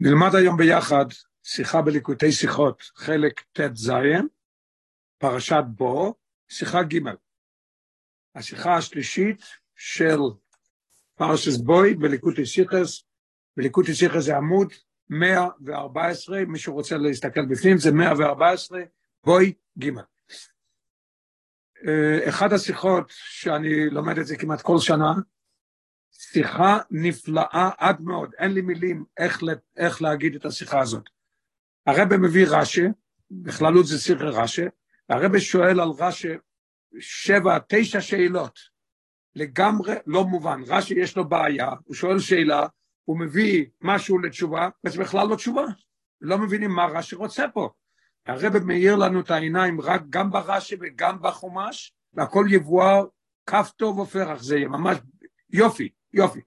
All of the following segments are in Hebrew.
נלמד היום ביחד שיחה בליקוטי שיחות, חלק ט"ז, פרשת בו, שיחה ג'. השיחה השלישית של פרשס בוי בליקוטי שיחס, בליקוטי שיחס זה עמוד 114, מי שרוצה להסתכל בפנים זה 114, בוי ג'. אה, אחת השיחות שאני לומד את זה כמעט כל שנה, שיחה נפלאה עד מאוד, אין לי מילים איך, איך להגיד את השיחה הזאת. הרב מביא רש"י, בכללות זה שיחה רש"י, והרב שואל על רש"י שבע, תשע שאלות, לגמרי לא מובן. רש"י יש לו בעיה, הוא שואל שאלה, הוא מביא משהו לתשובה, וזה בכלל לא תשובה. לא מבינים מה רש"י רוצה פה. הרב מאיר לנו את העיניים רק גם ברש"י וגם בחומש, והכל יבואר כף טוב ופרח, זה ממש יופי. יופי.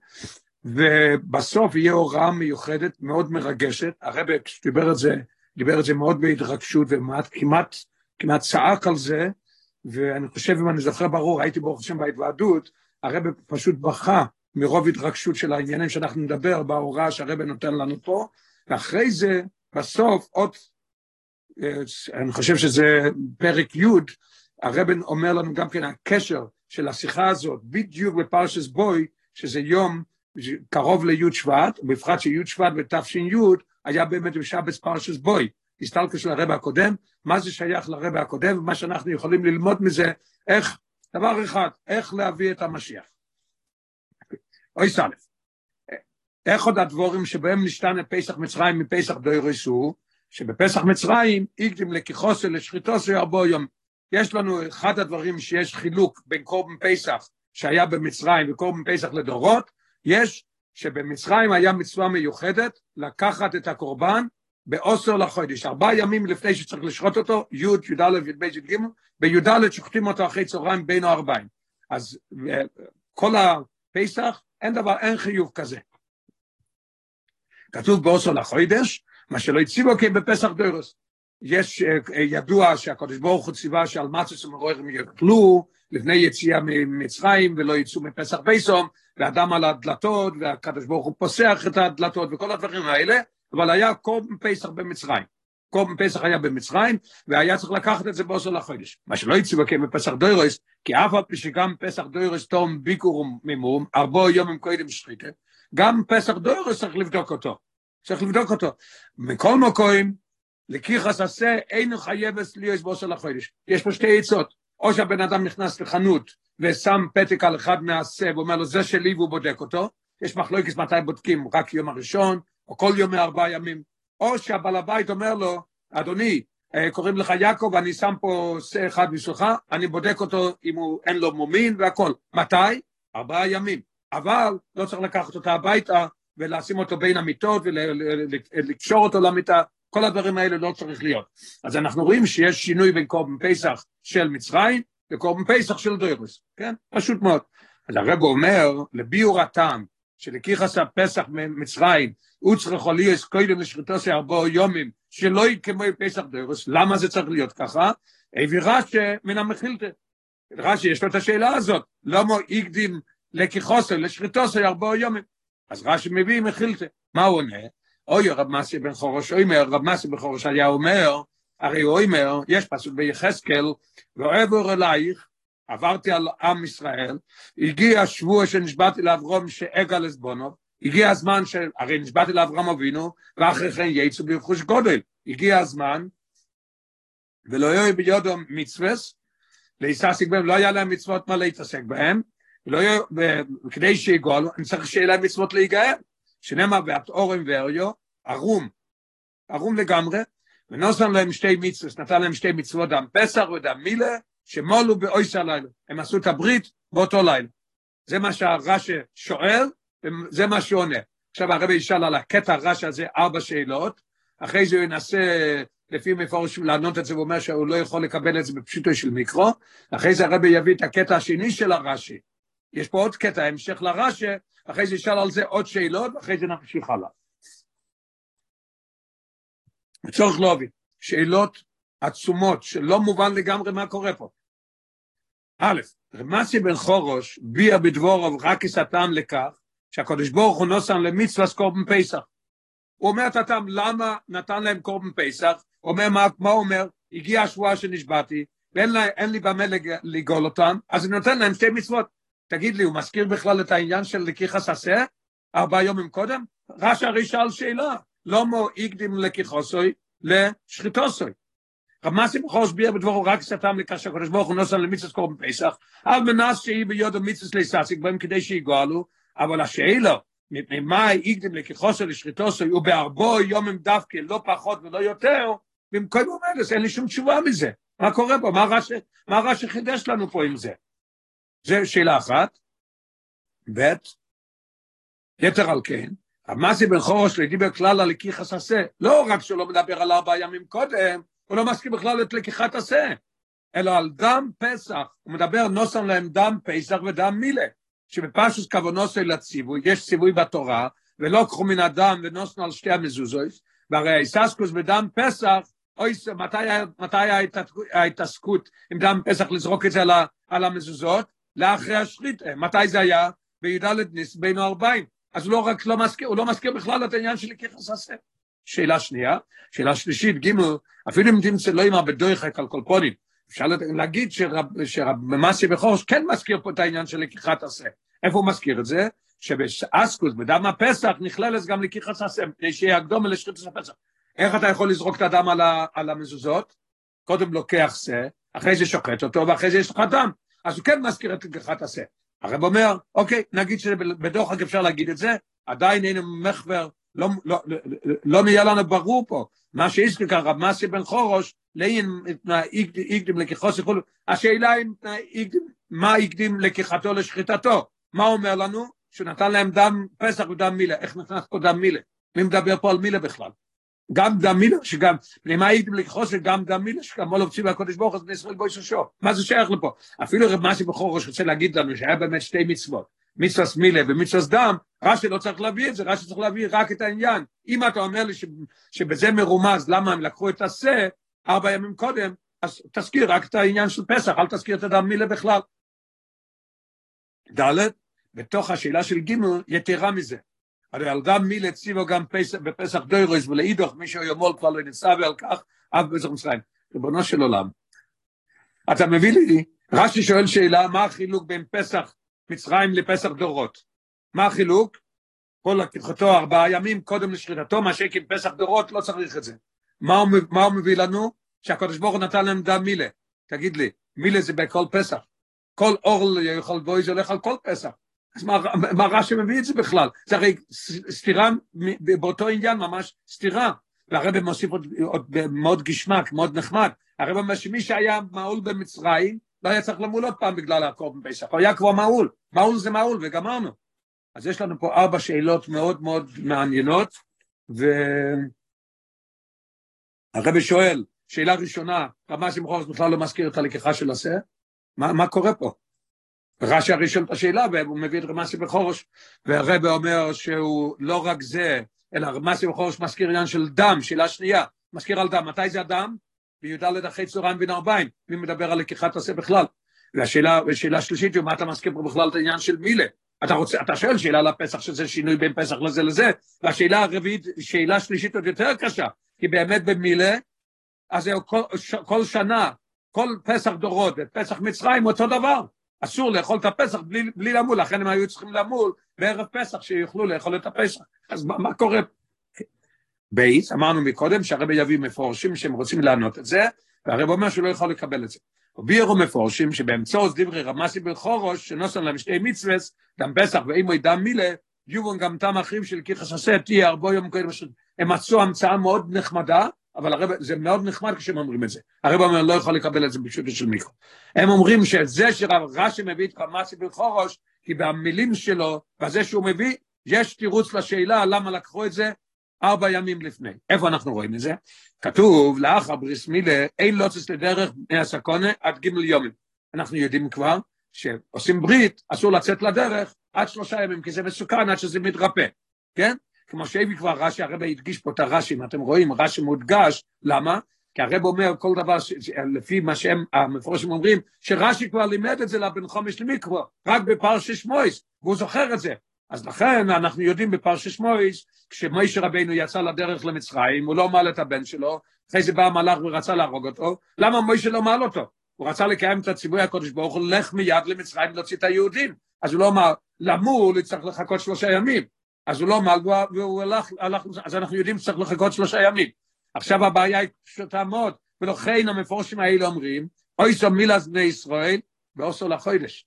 ובסוף יהיה הוראה מיוחדת, מאוד מרגשת, הרב דיבר את זה, דיבר את זה מאוד בהתרגשות וכמעט כמעט, צעק על זה, ואני חושב, אם אני זוכר ברור, הייתי ברוך השם בהתוועדות, הרב פשוט בכה מרוב התרגשות של העניינים שאנחנו נדבר בהוראה שהרב נותן לנו פה, ואחרי זה, בסוף, עוד, אה, אני חושב שזה פרק י', הרב אומר לנו גם כן הקשר של השיחה הזאת, בדיוק בפרשס בוי, שזה יום קרוב לי' שבט, בפרט שי' שבט בתש"י היה באמת בשבץ פרשס בוי, הסתלקה של הרבה הקודם, מה זה שייך לרבה הקודם, ומה שאנחנו יכולים ללמוד מזה, איך, דבר אחד, איך להביא את המשיח. אוי סלף, איך עוד הדבורים שבהם נשתן את פסח מצרים מפסח דוירסו, שבפסח מצרים הקדים לקיחוסו לשחיתוסו ארבו יום. יש לנו אחד הדברים שיש חילוק בין קורבן פסח שהיה במצרים וקורבן פסח לדורות, יש שבמצרים היה מצווה מיוחדת לקחת את הקורבן בעשר לחודש, ארבעה ימים לפני שצריך לשחוט אותו, י', י"א, י"ב, י"ג, בי"ד שוחטים אותו אחרי צהריים בין הארבעים. אז כל הפסח, אין דבר, אין חיוב כזה. כתוב בעשר לחודש, מה שלא הציבו בפסח דורס. יש, אה, ידוע שהקדוש ברוך הוא ציווה שעל מצוס ומרורים יאכלו לפני יציאה ממצרים ולא יצאו מפסח פסום, ואדם על הדלתות, והקדוש ברוך הוא פוסח את הדלתות וכל הדברים האלה, אבל היה קורבן פסח במצרים. קורבן פסח היה במצרים, והיה צריך לקחת את זה בעשר לחודש. מה שלא הציבו בפסח דוירוס, כי אף על פי שגם פסח דוירוס תום ביקור ממום, ארבו יום קודם שחיתה, גם פסח דוירוס צריך לבדוק אותו. צריך לבדוק אותו. מכל מקום, לקיחס עשה, אינו חייבס ליאס בוסר לחודש. יש פה שתי עצות. או שהבן אדם נכנס לחנות ושם פתק על אחד מהעשה ואומר לו זה שלי והוא בודק אותו, יש מחלוקת מתי בודקים, רק יום הראשון, או כל יום מארבעה ימים, או שהבעל הבית אומר לו, אדוני, אה, קוראים לך יעקב, אני שם פה שא אחד בשבילך, אני בודק אותו אם הוא אין לו מומין והכל. מתי? ארבעה ימים. אבל לא צריך לקחת אותו הביתה ולשים אותו בין המיטות ולקשור אותו למיטה, כל הדברים האלה לא צריך להיות. אז אנחנו רואים שיש שינוי בין קורבן פסח של מצרים לקורבן פסח של דוירוס, כן? פשוט מאוד. אז הרב אומר, לביאור הטעם, שלקיחס הפסח ממצרים, הוא צריך להיות קודם לשחיתו של ארבעו יומים, שלא יהיה כמו פסח דוירוס, למה זה צריך להיות ככה? הביא רש"י מן המחילתא. רש"י יש לו את השאלה הזאת, למה הקדים לקיחוסו, של ארבעו יומים? אז רש"י מביא מחילתא. מה הוא עונה? אוי רב מסי בן חורש אומר, רב מסי בן חורש היה אומר, הרי הוא אומר, יש פסוק ביחזקאל, ואוהב אלייך, עברתי על עם ישראל, הגיע שבוע שנשבעתי לאברום שאגל עזבונו, הגיע הזמן ש... הרי נשבעתי לאברהם אבינו, ואחרי כן יצאו ברכוש גודל. הגיע הזמן, ולא יהיו ביודו מצווס, להיססיק בהם, לא היה להם מצוות מה להתעסק בהם, ולא יהיו, וכדי שיגולו, אני צריך שיהיה להם מצוות להיגאל. שנאמר ואת אורם ואריו, ערום, ערום לגמרי, ונוסן להם שתי מצוות, נתן להם שתי מצוות דם פסח ודם מילה, שמולו באויס הלילה. הם עשו את הברית באותו לילה. זה מה שהרש"י שואל, וזה מה שהוא עונה. עכשיו הרבי ישאל על הקטע הרש"י הזה ארבע שאלות, אחרי זה הוא ינסה לפי מפורש לענות את זה, הוא אומר שהוא לא יכול לקבל את זה בפשוטו של מיקרו, אחרי זה הרבי יביא את הקטע השני של הרש"י. יש פה עוד קטע, המשך לרש"י, אחרי זה ישאל על זה עוד שאלות, ואחרי זה נמשיך הלאה. צורך להבין, שאלות עצומות, שלא מובן לגמרי מה קורה פה. א', רמסי בן חורוש ביע בדבורוב רק כסתם לכך שהקדוש ברוך הוא נוסן למצווה סקורבן פסח. הוא אומר את הטעם, למה נתן להם קורבן פסח? אומר, מה, מה אומר? הגיע השבועה שנשבעתי, ואין לי, לי במה לגאול אותם, אז אני נותן להם שתי מצוות. תגיד לי, הוא מזכיר בכלל את העניין של לקיחס עשה? ארבעה יומים קודם? רש"י הרי שאל שאלה, לא מו הקדים לקיחוסוי לשחיתוסוי. רב מסי בכור הסביר בדברו רק סתם לקשר הקדוש ברוך הוא נוסע למצוות קורבן פסח, על מנס שיהי ביודו מצוות ליססיק בהם כדי שיגאלו, אבל השאלה, מפני מה הקדים לקיחוסוי לשחיתוסוי, ובארבו יומים דווקא לא פחות ולא יותר, במקום עומדס, אין לי שום תשובה מזה. מה קורה פה? מה רש"י חידש לנו פה עם זה? זה שאלה אחת. ב', יתר על כן, המסי בן חורש לדיבר כלל על לקיחס עשה, לא רק שהוא לא מדבר על ארבעה ימים קודם, הוא לא מסכים בכלל את לקיחת עשה, אלא על דם פסח, הוא מדבר נוסן להם דם פסח ודם מילה, שבפשוט כוונוסי לציווי, יש ציווי בתורה, ולא קחו מן הדם ונוסן על שתי המזוזות, והרי האיססקוס בדם פסח, אוי, מתי, מתי ההתעסקות עם דם פסח לזרוק את זה על, על המזוזות? לאחרי השחית, מתי זה היה? בי"ד ניס בין ארבעים. אז לא רק לא מזכיר, הוא לא מזכיר בכלל את העניין של לקיחס עשה. שאלה שנייה, שאלה שלישית, ג' אפילו אם תמצא לא יאמר בדויחק על קולפונים, אפשר להגיד שרב, מסי בחורש כן מזכיר פה את העניין של לקיחת עשה. איפה הוא מזכיר את זה? שבאסקוס, בדם הפסח, נכללת גם לקיחת עשה, כדי שיהיה הקדומה לשחיתת הפסח. איך אתה יכול לזרוק את הדם על, ה, על המזוזות? קודם לוקח שא, אחרי זה שוחט אותו, ואחרי זה יש לך דם. אז הוא כן מזכיר את לקיחת השא. הרב אומר, אוקיי, נגיד שבדוחק אפשר להגיד את זה, עדיין אין מחבר, לא, לא, לא, לא נהיה לנו ברור פה. מה שהזכיר כאן רב מסי בן חורוש, לאין הקדים לקיחו וכו', השאלה אם מה הקדים לקיחתו לשחיטתו. מה אומר לנו? שהוא נתן להם דם פסח ודם מילה. איך נכנס פה דם מילה? מי מדבר פה על מילה בכלל? גם דם מילה, שגם, למה הייתם לקחוס גם דם מילה, שגם מול עובצים והקודש ברוך אז בישראל בו יששו. מה זה שייך לפה? אפילו רב מסי בכור ראש רוצה להגיד לנו שהיה באמת שתי מצוות, מצווה מילה ומצווה דם, רש"י לא צריך להביא את זה, רש"י צריך להביא רק את העניין. אם אתה אומר לי שבזה מרומז למה הם לקחו את השה ארבע ימים קודם, אז תזכיר רק את העניין של פסח, אל תזכיר את הדם מילה בכלל. ד', בתוך השאלה של ג' יתרה מזה. הרי על דם מילה ציבו גם פסח, בפסח דוירוס ולאידוך מי שיומול כבר לא ניסה ועל כך אף פסח מצרים. ריבונו של עולם. אתה מביא לי, רש"י שואל שאלה, מה החילוק בין פסח מצרים לפסח דורות? מה החילוק? כל לקחתו ארבעה ימים קודם לשחיטתו, מה שכן פסח דורות לא צריך את זה. מה הוא, מה הוא מביא לנו? שהקדוש ברוך הוא נתן להם דם מילה. תגיד לי, מילה זה בכל פסח. כל אור יכול בוי זה הולך על כל פסח. אז מה, מה רש"י מביא את זה בכלל? זה הרי סתירה באותו עניין, ממש סתירה. והרבא מוסיף עוד, עוד מאוד גשמק, מאוד נחמד. הרבא אומר שמי שהיה מעול במצרים, לא היה צריך למול עוד פעם בגלל הקורבן פסח, הוא היה כבר מעול. מעול זה מעול, וגמרנו. אז יש לנו פה ארבע שאלות מאוד מאוד מעניינות, והרבא שואל, שאלה ראשונה, רמה שמחורס בכלל לא מזכיר את הלקיחה של השה, מה, מה קורה פה? רש"י הרי שואל את השאלה, והוא מביא את רמסי בחורש, והרבא אומר שהוא לא רק זה, אלא רמסי בחורש מזכיר עניין של דם, שאלה שנייה, מזכיר על דם, מתי זה הדם? בי"ד אחרי צהריים בין ארבעים, מי מדבר על לקיחת עשה בכלל? והשאלה, השלישית היא, מה אתה מזכיר בכלל את העניין של מילה? אתה רוצה, אתה שואל שאלה על הפסח שזה שינוי בין פסח לזה לזה, והשאלה הרביעית, שאלה שלישית עוד יותר קשה, כי באמת במילה, אז כל, כל שנה, כל פסח דורות ופסח מצרים אותו דבר. אסור לאכול את הפסח בלי, בלי למול, לכן הם היו צריכים למול בערב פסח שיוכלו לאכול את הפסח. אז מה, מה קורה? בייס, אמרנו מקודם שהרבי יביא מפורשים שהם רוצים לענות את זה, והרב אומר שהוא לא יכול לקבל את זה. ובירו מפורשים שבאמצעות דברי רמסי בחורוש, שנוסן להם שתי מצווה, דם פסח ואימוי דם מילה, יובון גם תם אחרים של כיחס עשה תהיה ארבו יום קודם, הם מצאו המצאה מאוד נחמדה, אבל הרב, זה מאוד נחמד כשהם אומרים את זה. הרב אומר, לא יכול לקבל את זה פשוט של מיקרו. הם אומרים שזה שרב רש"י מביא את חמאסי בחורוש, כי במילים שלו, בזה שהוא מביא, יש תירוץ לשאלה למה לקחו את זה ארבע ימים לפני. איפה אנחנו רואים את זה? כתוב, לאחר בריס מילה, אין לוצס לדרך בני הסקונה עד ג' יומים. אנחנו יודעים כבר שעושים ברית, אסור לצאת לדרך עד שלושה ימים, כי זה מסוכן עד שזה מתרפא, כן? כמו שהביא כבר רש"י, הרב הדגיש פה את הרש"י, אם אתם רואים, רש"י מודגש, למה? כי הרב אומר כל דבר, ש, לפי מה שהם, המפורשים אומרים, שרש"י כבר לימד את זה לבן חומש למיקרו, רק בפרשש מויס, והוא זוכר את זה. אז לכן אנחנו יודעים בפרשת שמויס, כשמוישה רבינו יצא לדרך למצרים, הוא לא מעל את הבן שלו, אחרי זה בא המלאך ורצה להרוג אותו, למה מוישה לא מעל אותו? הוא רצה לקיים את הציווי הקודש ברוך הוא, לך מיד למצרים להוציא את היהודים. אז הוא לא אמר, למול צריך לחכות שלושה ימים. אז הוא לא מעל, והוא הלך, הלך, אז אנחנו יודעים שצריך לחכות שלושה ימים. עכשיו הבעיה היא פשוטה מאוד, ולכן המפורשים האלה אומרים, אוי סו מילס בני ישראל, ואוסו לחודש.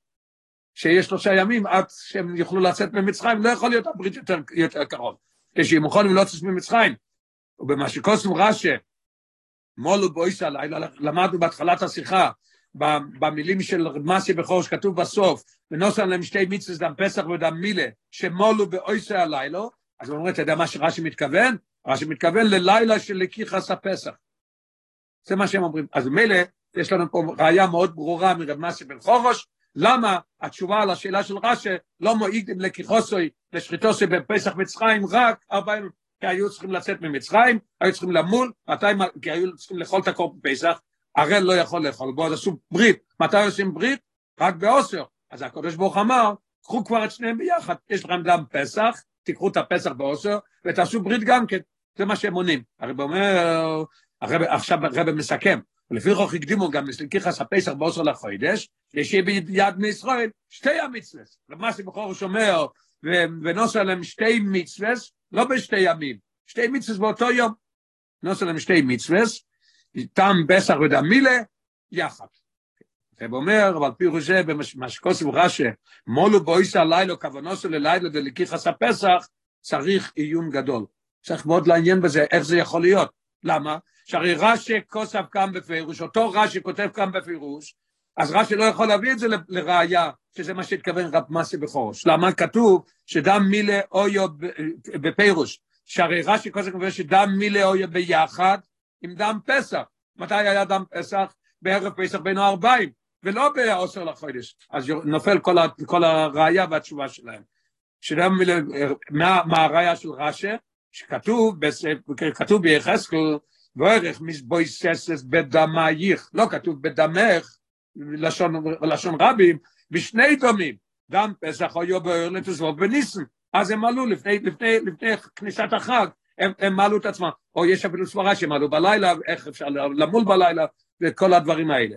שיש שלושה ימים עד שהם יוכלו לצאת ממצרים, לא יכול להיות הברית יותר, יותר קרוב. כשהם יכולים לצאת ממצרים. ובמה שקוסם רש"י, מולו בויסה, למדנו בהתחלת השיחה, במילים של מסי בכור שכתוב בסוף, ונוסן להם שתי מצווה דם פסח ודם מילה, שמולו באויסה הלילו, אז הוא אומר, אתה יודע מה שרש"י מתכוון? רש"י מתכוון ללילה של לקיחס הפסח. זה מה שהם אומרים. אז מילא, יש לנו פה ראייה מאוד ברורה מרב מסי בן חורוש, למה התשובה על השאלה של רש"י לא מועידים לקיחוסוי, לשחיתוסוי בפסח מצרים, רק ארבעים, כי היו צריכים לצאת ממצרים, היו צריכים למול, מתי, כי היו צריכים לאכול את הקור בפסח, הראל לא יכול לאכול בו, אז עשו ברית. מתי עושים ברית? רק באוסר. אז הקדוש ברוך אמר, קחו כבר את שניהם ביחד, יש לכם דם פסח, תיקחו את הפסח באוסר, ותעשו ברית גם כן. זה מה שהם עונים. הרב אומר, הרב, עכשיו הרב מסכם, ולפי כך הקדימו גם לסלקיחס הפסח באוסר לחוידש, יש ביד מישראל שתי המצוות. מה שבחורש אומר, ונוסע להם שתי מצוות, לא בשתי ימים, שתי מצוות באותו יום. נוסע להם שתי מצוות, טעם בסח ודם מילה, יחד. רב אומר, אבל פירוש זה, במה שכוסף רש"י, מולו בויסה לילו, כוונוסו ללילה ולקיחס הפסח, צריך עיון גדול. צריך מאוד לעניין בזה, איך זה יכול להיות. למה? שהרי רש"י כוסף כאן בפירוש, אותו רש"י כותב כאן בפירוש, אז רש"י לא יכול להביא את זה לראיה, שזה מה שהתכוון רב מסי בחורש. למה כתוב שדם מילה אויו בפירוש, שהרי רש"י כוסף כאן שדם מילה אויו ביחד עם דם פסח. מתי היה דם פסח? בערב פסח בין הארבעים, ולא בעשר לחודש. אז נופל כל, ה, כל הראייה והתשובה שלהם. מילה, מה, מה הראייה של רש"י? שכתוב, כתוב ביחזקאל, וערך מזבויססס בדמייך, לא כתוב בדמך, לשון, לשון רבים, בשני דומים, דם פסח או יובר לתזרוק בניסן, אז הם עלו לפני, לפני, לפני כניסת החג, הם, הם מעלו את עצמם, או יש אפילו סברה שהם עלו בלילה, איך אפשר למול בלילה, וכל הדברים האלה.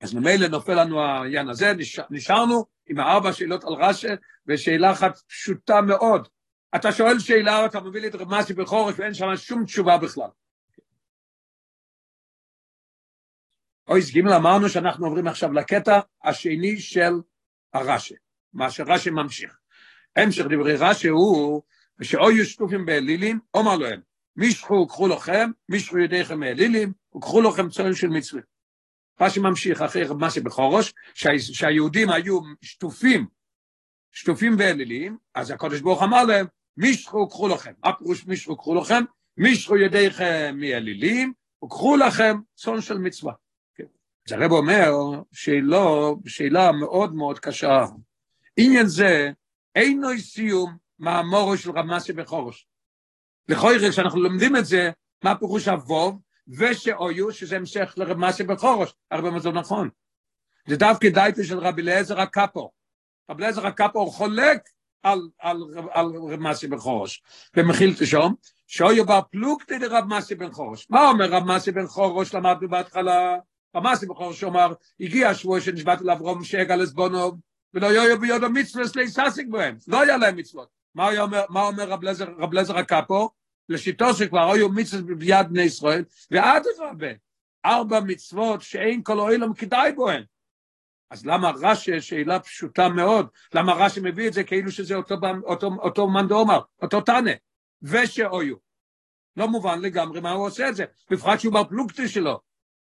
אז ממילא נופל לנו העניין הזה, נשאר, נשארנו עם הארבע שאלות על רש"י, ושאלה אחת פשוטה מאוד, אתה שואל שאלה, אתה מביא לי את רמזי בחורש, ואין שם שום תשובה בכלל. אויס ג' אמרנו שאנחנו עוברים עכשיו לקטע השני של הרש"י, מה שרש"י ממשיך. המשך דברי רש"י הוא, שאוי שטופים באלילים, אומר להם, מישכו קחו לכם, מישכו ידיכם מאלילים, וקחו לכם צורים של מצווה. רש"י ממשיך אחרי רמזי בחורש, שה, שהיהודים היו שטופים, שטופים באלילים, אז הקדוש ברוך אמר להם, מישכו קחו לכם. מה פירוש מישכו קחו לכם? מישכו ידיכם מאלילים, וקחו לכם צאן של מצווה. כן. אז הרב אומר שאלה, שאלה מאוד מאוד קשה. עניין זה אינו סיום מאמורו של רמסי בחורש. לכל רגע כשאנחנו לומדים את זה, מה פירוש אבוב ושאויו, שזה המשך לרמסי בחורש. הרבה מאוד נכון. זה דווקא דייטו של רבי אליעזר הקפו. רבי אליעזר הקפו חולק על, על, על רב מסי בן חורש. ומכיל תשום, שאוי בר פלוגתא דרב מסי בן חורש. מה אומר רב מסי בן חורש, למדנו בהתחלה? רב מסי בן חורש אומר, הגיע השבוע שנשבעת לאברום שגע לסבונו, ולא יהיו ביודו מצווה להיססיק בהם, לא היה להם מצוות. מה אומר, מה אומר רב לזר, רב לזר הקפו? לשיטו שכבר היו מצוות ביד בני ישראל, ואדרבה, ארבע מצוות שאין כל אוהלם כדאי בוהן. אז למה רש"י, שאלה פשוטה מאוד, למה רש"י מביא את זה כאילו שזה אותו, אותו, אותו מאן דאמר, אותו תנא, ושאויו. לא מובן לגמרי מה הוא עושה את זה, בפרט שהוא בר פלוגתא שלו.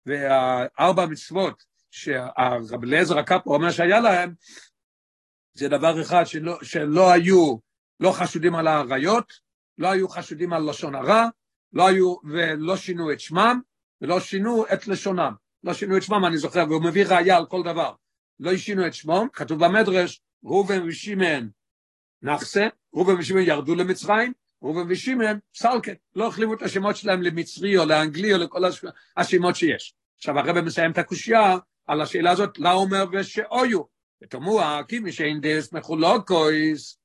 והארבע מצוות שהרב אליעזר הקפו אומר שהיה להם, זה דבר אחד שלא, שלא היו, לא חשודים על האריות, לא היו חשודים על לשון הרע, לא היו, ולא שינו את שמם, ולא שינו את לשונם. לא שינו את שמם, אני זוכר, והוא מביא ראייה על כל דבר. לא השינו את שמם, כתוב במדרש, ראובן ושמן נחסה, ראובן ושמן ירדו למצרים, ראובן ושמן סלקה, לא החליפו את השמות שלהם למצרי או לאנגלי או לכל השמות שיש. עכשיו הרב מסיים את הקושייה על השאלה הזאת, לא אומר ושאויו, ותאמרו, כי מי שאין דס מחולוקויס,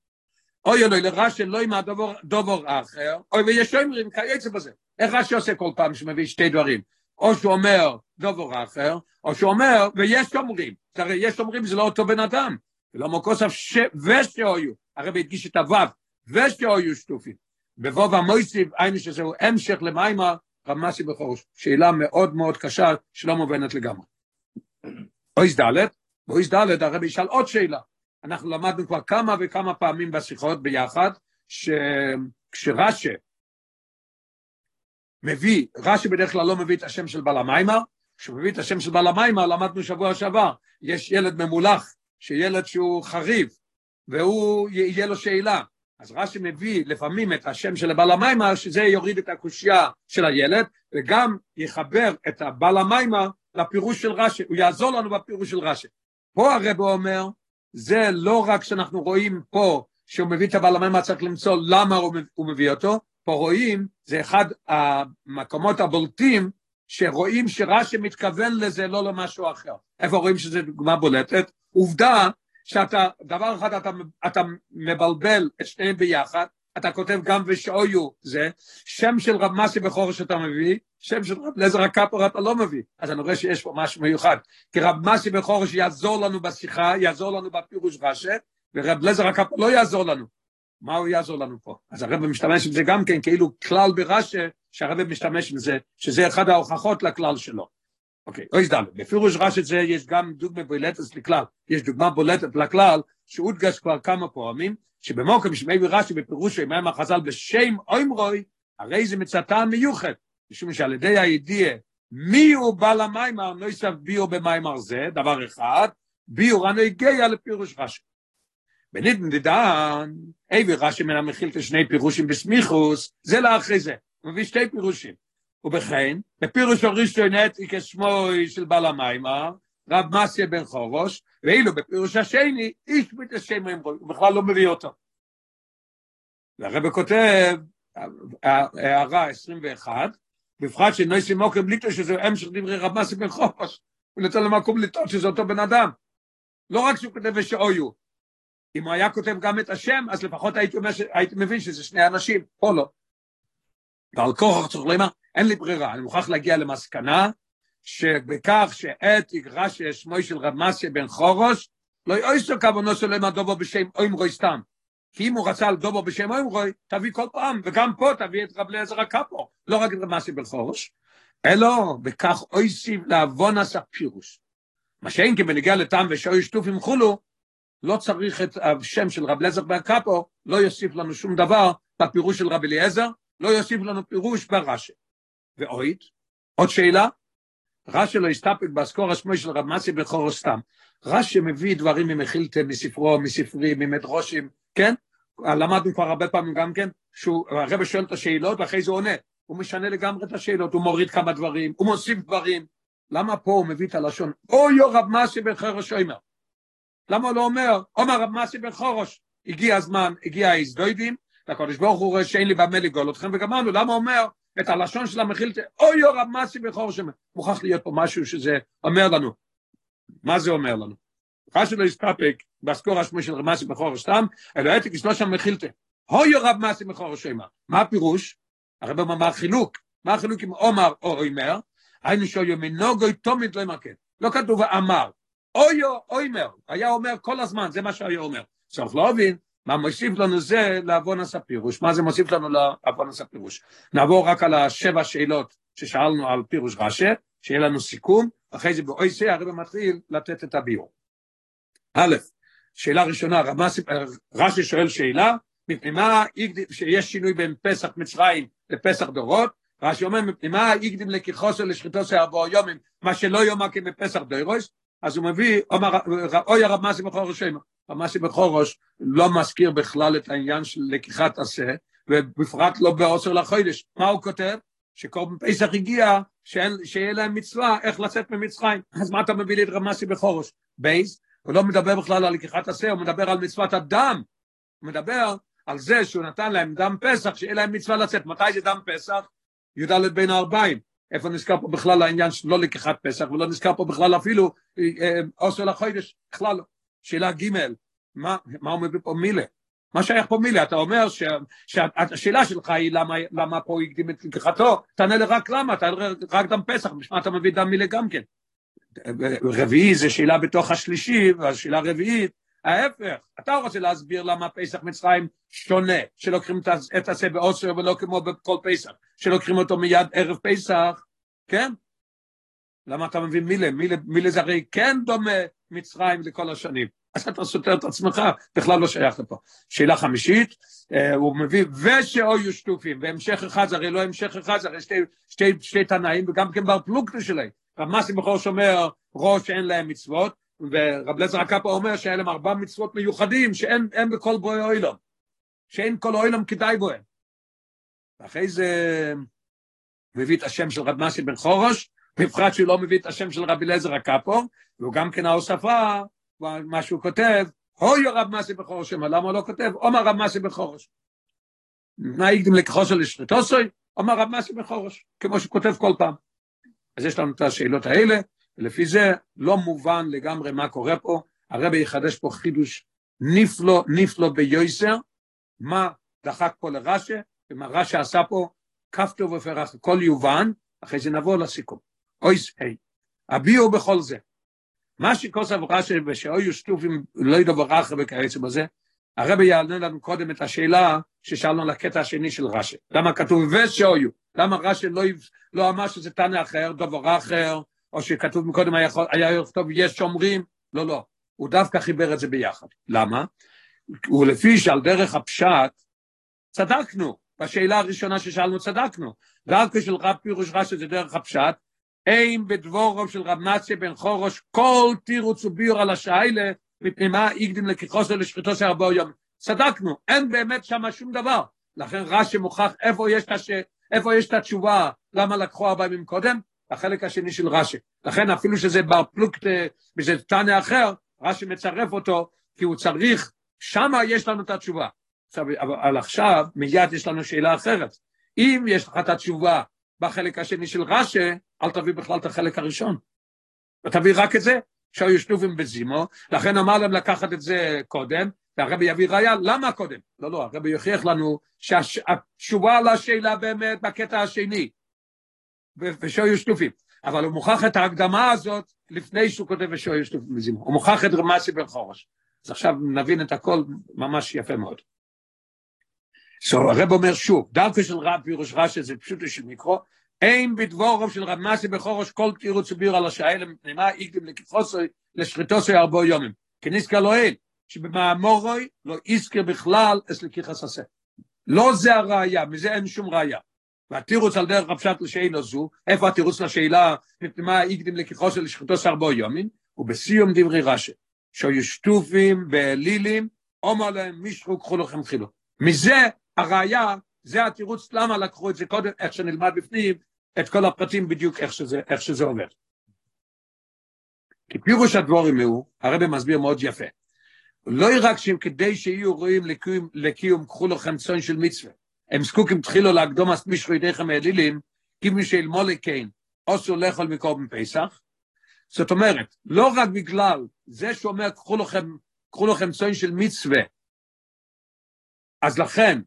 אוי אלוהי לרש"י לא עם הדובר אחר, אוי ויש אומרים כיוצא בזה. איך רש"י עושה כל פעם שמביא שתי דברים? או שהוא אומר דובר אחר, או שהוא אומר ויש אומרים. הרי יש אומרים זה לא אותו בן אדם. ולא מוקוסף ש... ושאויו, הרב הדגיש את הוו, ושאויו שטופים. בבוב המויסיב, היינו שזהו המשך למיימר, רמסי בחורש. שאלה מאוד מאוד קשה, שלא מובנת לגמרי. אויס ד', באויס ד' הרב ישאל עוד שאלה. אנחנו למדנו כבר כמה וכמה פעמים בשיחות ביחד, שכשרש"י מביא, רש"י בדרך כלל לא מביא את השם של בעל המיימר, כשהוא מביא את השם של בעל המיימר, למדנו שבוע שעבר, יש ילד ממולח, שילד שהוא חריב, והוא, יהיה לו שאלה. אז רש"י מביא לפעמים את השם של בעל המיימר, שזה יוריד את הקושייה של הילד, וגם יחבר את הבעל המיימר לפירוש של רש"י, הוא יעזור לנו בפירוש של רש"י. פה הרב אומר, זה לא רק שאנחנו רואים פה שהוא מביא את הבעל המיימר, צריך למצוא למה הוא מביא אותו, פה רואים, זה אחד המקומות הבולטים שרואים שרש"י מתכוון לזה, לא למשהו אחר. איפה רואים שזו דוגמה בולטת? עובדה שאתה, דבר אחד אתה, אתה מבלבל את שניהם ביחד, אתה כותב גם ושאויו זה, שם של רב מסי בחורש אתה מביא, שם של רב לזר הקפר אתה לא מביא. אז אני רואה שיש פה משהו מיוחד. כי רב מסי בחורש יעזור לנו בשיחה, יעזור לנו בפירוש רש"י, ורב לזר הקפר לא יעזור לנו. מה הוא יעזור לנו פה? אז הרב משתמש בזה גם כן כאילו כלל ברש"י, שהרב משתמש בזה, שזה אחד ההוכחות לכלל שלו. אוקיי, אוי זדל, בפירוש רש"י זה יש גם דוגמה בולטת לכלל, יש דוגמה בולטת לכלל, שהודגש כבר כמה פעמים, שבמוקם שמביא רש"י בפירוש שמהם החז"ל בשם אוימרוי, הרי זה מצאתה מיוחד, משום שעל ידי הידיעה מי הוא בעל המיימר, לא יסף ביור במיימר זה, דבר אחד, ביור אני הגיע לפירוש רש"י. בניתן דידן, אבי רש"י מן המכיל כשני פירושים בסמיכוס, זה לאחרי זה, הוא מביא שתי פירושים. ובכן, בפירוש הראשון נטי כשמו של בעל המיימר, רב מסיה בן חורוש, ואילו בפירוש השני, איש בית השם אמרו, הוא בכלל לא מביא אותו. והרבא כותב, הערה 21, בפרט שנויסי מוקר בליטו שזה המשך דברי רב מסיה בן חורוש, הוא נותן לו מקום לטעות שזה אותו בן אדם. לא רק שהוא כותב ושאויו, אם הוא היה כותב גם את השם, אז לפחות הייתי, אומר, הייתי מבין שזה שני אנשים, פה לא. ועל כוח צריך לומר, אין לי ברירה, אני מוכרח להגיע למסקנה שבכך שאת יגרע ששמו של רב מסיה בן חורוש, לא יאויסו כוונו שלו עם הדובו בשם אוימרוי סתם. כי אם הוא רצה על דובו בשם אוימרוי, תביא כל פעם, וגם פה תביא את רב לעזר הקפו, לא רק את רב מסיה בן חורוש, אלא בכך אויסיב לעוון עשה פירוש. מה שאין כי בנגיע לטעם ושאוי שטופים חולו, לא צריך את השם של רב לעזר בן קפו, לא יוסיף לנו שום דבר בפירוש של רב אליעזר, לא יוסיף לנו פירוש ברש"י. ואויד, עוד שאלה, רש"י לא הסתפק באזכור השמו של רב מסי בכורו סתם. רש"י מביא דברים ממחילתה, מספרו, מספרי, ממדרושים, כן? למדנו כבר הרבה פעמים גם כן, הרב שואל את השאלות ואחרי זה עונה. הוא משנה לגמרי את השאלות, הוא מוריד כמה דברים, הוא מוסיף דברים. למה פה הוא מביא את הלשון, אוי רב מסי בחרוש אומר? למה הוא לא אומר, אומר רב מסי בחרוש, הגיע הזמן, הגיע ההזדוידים, והקדוש ברוך הוא רואה שאין לי במה לגאול אתכם, וגמרנו, למה הוא אומר את הלשון של המכילתא, אוי יור המסי בכור שם, מוכרח להיות פה משהו שזה אומר לנו. מה זה אומר לנו? חשוב להסתפק בסקור השמו של רמסי בכור סתם, אלא הייתי כשלוש המכילתא, אוי יור המסי בכור שם. מה הפירוש? הרב אומר מה החילוק? מה החילוק עם עומר או אומר? היינו שאוי מנוגוי תומית לא ימקד. לא כתוב אמר. אוי אומר, היה אומר כל הזמן, זה מה שהיה אומר. צריך להבין מה מוסיף לנו זה לעוון הספירוש? מה זה מוסיף לנו לעוון הספירוש? נעבור רק על השבע שאלות ששאלנו על פירוש רש"י, שיהיה לנו סיכום, אחרי זה באוי זה הרב מתחיל לתת את הביור. א', שאלה ראשונה, רש"י שואל שאלה, מפני מה שיש שינוי בין פסח מצרים לפסח דורות, רש"י אומר, מפני מה הקדים לקיחוסו לשחיתוסו ארבעו יומים, מה שלא יאמר כבפסח דורוס, אז הוא מביא, אוי הרב מסי בכור ראשינו, בכור ראש לא מזכיר בכלל את העניין של לקיחת עשה, ובפרט לא בעוצר לחודש. מה הוא כותב? שקורבן פסח הגיע, שיהיה להם מצווה איך לצאת ממצרים. אז מה אתה מביא לי את רמסי בחורש? בייס, הוא לא מדבר בכלל על לקיחת עשה, הוא מדבר על מצוות הדם. הוא מדבר על זה שהוא נתן להם דם פסח, שיהיה להם מצווה לצאת. מתי זה דם פסח? י"ד בין הארבעים. איפה נזכר פה בכלל העניין של לא לקיחת פסח, ולא נזכר פה בכלל אפילו עושר לחודש, בכלל לא. שאלה ג' מה, מה הוא מביא פה מילה? מה שייך פה מילה? אתה אומר שהשאלה שלך היא למה, למה פה הקדים את לקיחתו, תענה לי רק למה, תענה רק דם פסח, בשביל אתה מביא דם מילה גם כן. רביעי זה שאלה בתוך השלישי, והשאלה הרביעית, ההפך, אתה רוצה להסביר למה פסח מצרים שונה, שלוקחים את הזה באוסר ולא כמו בכל פסח, שלוקחים אותו מיד ערב פסח, כן? למה אתה מבין מילה? מילה, מילה זה הרי כן דומה מצרים לכל השנים. אז אתה סותר את עצמך, בכלל לא שייך לפה. שאלה חמישית, אה, הוא מביא, ושאויו שטופים, והמשך אחד, זה הרי לא המשך אחד, זה הרי שתי, שתי, שתי תנאים, וגם כן בר פלוגתא שלהם. רב מסי בכור שאומר, ראש שאין להם מצוות, ורב לזר הקאפה אומר שהיה להם ארבע מצוות מיוחדים, שאין בכל בואי אוילום, שאין כל אוילום כדאי בוהם. ואחרי זה מביא את השם של רב מסי בן חורש, בפרט שהוא לא מביא את השם של רבי אליעזר הקאפו, והוא גם כן ההוספה, מה שהוא כותב, הוי רב מסי בחורש, למה הוא לא כותב? עומר רב מסי בחורש. מה יקדים על אשתתוסוי? עומר רב מסי בחורש, כמו שהוא כותב כל פעם. אז יש לנו את השאלות האלה, ולפי זה לא מובן לגמרי מה קורה פה, הרבי יחדש פה חידוש נפלו, נפלו ביוסר, מה דחק פה לרש"א, ומה רש"א עשה פה, כפתור ופרח, הכל יובן, אחרי זה נבוא לסיכום. אויס היי, הביאו בכל זה. מה שכוסף רש"א ושאויו שטופים לא ידעו ברכה וכיוצא בזה, הרבי יענה לנו קודם את השאלה ששאלנו על הקטע השני של רש"י. למה כתוב ושאויו? למה רש"י לא, לא אמר שזה תנא אחר, דבר אחר, או שכתוב מקודם היה, היה יש שומרים? לא, לא. הוא דווקא חיבר את זה ביחד. למה? ולפי שעל דרך הפשט, צדקנו. בשאלה הראשונה ששאלנו צדקנו. דרכו של רב פירוש רש"י זה דרך הפשט, אין בדבורו של רב נציה בן חורוש כל תירוץ וביור על השיילה, מפני מה הקדים לקיחוסו לשחיתו של ארבעו יום. צדקנו, אין באמת שם שום דבר. לכן רש"י מוכח איפה יש, הש... איפה יש את התשובה, למה לקחו ארבע ימים קודם, החלק השני של רש"י. לכן אפילו שזה בר פלוקט, וזה תנא אחר, רש"י מצרף אותו, כי הוא צריך, שם יש לנו את התשובה. עכשיו, אבל עכשיו, מיד יש לנו שאלה אחרת. אם יש לך את התשובה בחלק השני של רש"י, אל תביא בכלל את החלק הראשון. ותביא רק את זה, שהיו שנובים בזימו, לכן אמר להם לקחת את זה קודם, והרבי יביא ראיה, למה קודם? לא, לא, הרבי יוכיח לנו שהתשובה לשאלה באמת בקטע השני, ושהיו שנופים. אבל הוא מוכח את ההקדמה הזאת לפני שהוא כותב ושהיו שנופים בזימו. הוא מוכח את רמסי בן חורש. אז עכשיו נבין את הכל ממש יפה מאוד. So, הרב אומר שוב, דרכו של רב פירוש רש"י זה פשוטו של מיקרו, אין בדבורם של רב מסי בחורש כל תירוץ וביר על השאלה מפנימה יקדם לקיחוסו לשחיתוסו ארבו יומים. כניסקה לא אין, שבמאמורוי לא יזכר בכלל את לקיחס עשה. לא זה הראייה, מזה אין שום ראייה. והתירוץ על דרך הפשט לשאלה זו, איפה התירוץ לשאלה מפנימה יקדם לקיחוסו לשחיתוסו ארבו יומים, ובסיום דברי רש"י, שהיו שטופים באלילים, אומר להם מישהו קחו לכם חילו. מזה הראייה זה התירוץ למה לקחו את זה קודם, איך שנלמד בפנים, את כל הפרטים בדיוק איך שזה, איך שזה עובד. כי פירוש הדבורים הוא, הרב מסביר מאוד יפה, לא רק כדי שיהיו רואים לקיום, לקיום קחו לכם צאן של מצווה, הם זקוקים תחילו להקדום אז מישהו ידיכם האלילים, כי מי שאלמול כן, אוסו לאכול מקורבן פסח, זאת אומרת, לא רק בגלל זה שאומר קחו לכם, קחו לכם צאן של מצווה, אז לכן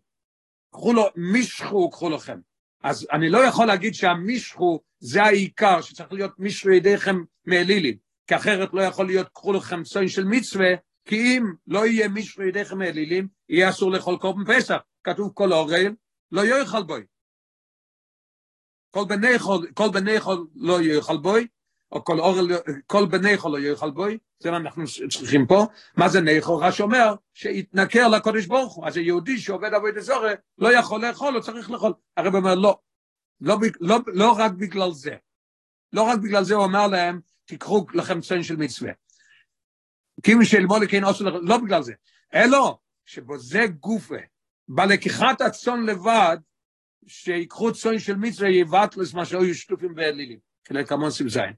קחו לו, מישכו קחו לכם. אז אני לא יכול להגיד שהמישכו זה העיקר, שצריך להיות מישכו ידיכם מאלילים, כי אחרת לא יכול להיות קחו לכם צוין של מצווה, כי אם לא יהיה מישכו ידיכם מאלילים, יהיה אסור לאכול קורבן פסח. כתוב כל אורל, לא יאכל בוי. כל בני חול, כל בני חול לא יאכל בוי, או כל אורל, כל בני חול לא יאכל בוי, זה מה אנחנו צריכים פה. מה זה ניחו? רש"י אומר שיתנכר לקודש ברוך הוא. אז היהודי שעובד עבודת זוהר לא יכול לאכול, הוא צריך לאכול. הרב אומר לא, לא, לא, לא רק בגלל זה. לא רק בגלל זה הוא אמר להם, תיקחו לכם צאן של מצווה. כי מי שאלמוד כן עושה לכם, לא בגלל זה. אלא שבזה גופה, בלקיחת הצאן לבד, שיקחו צאן של מצווה יבטלס מה שהיו שטופים ואלילים, כדי כמון סיבזיין.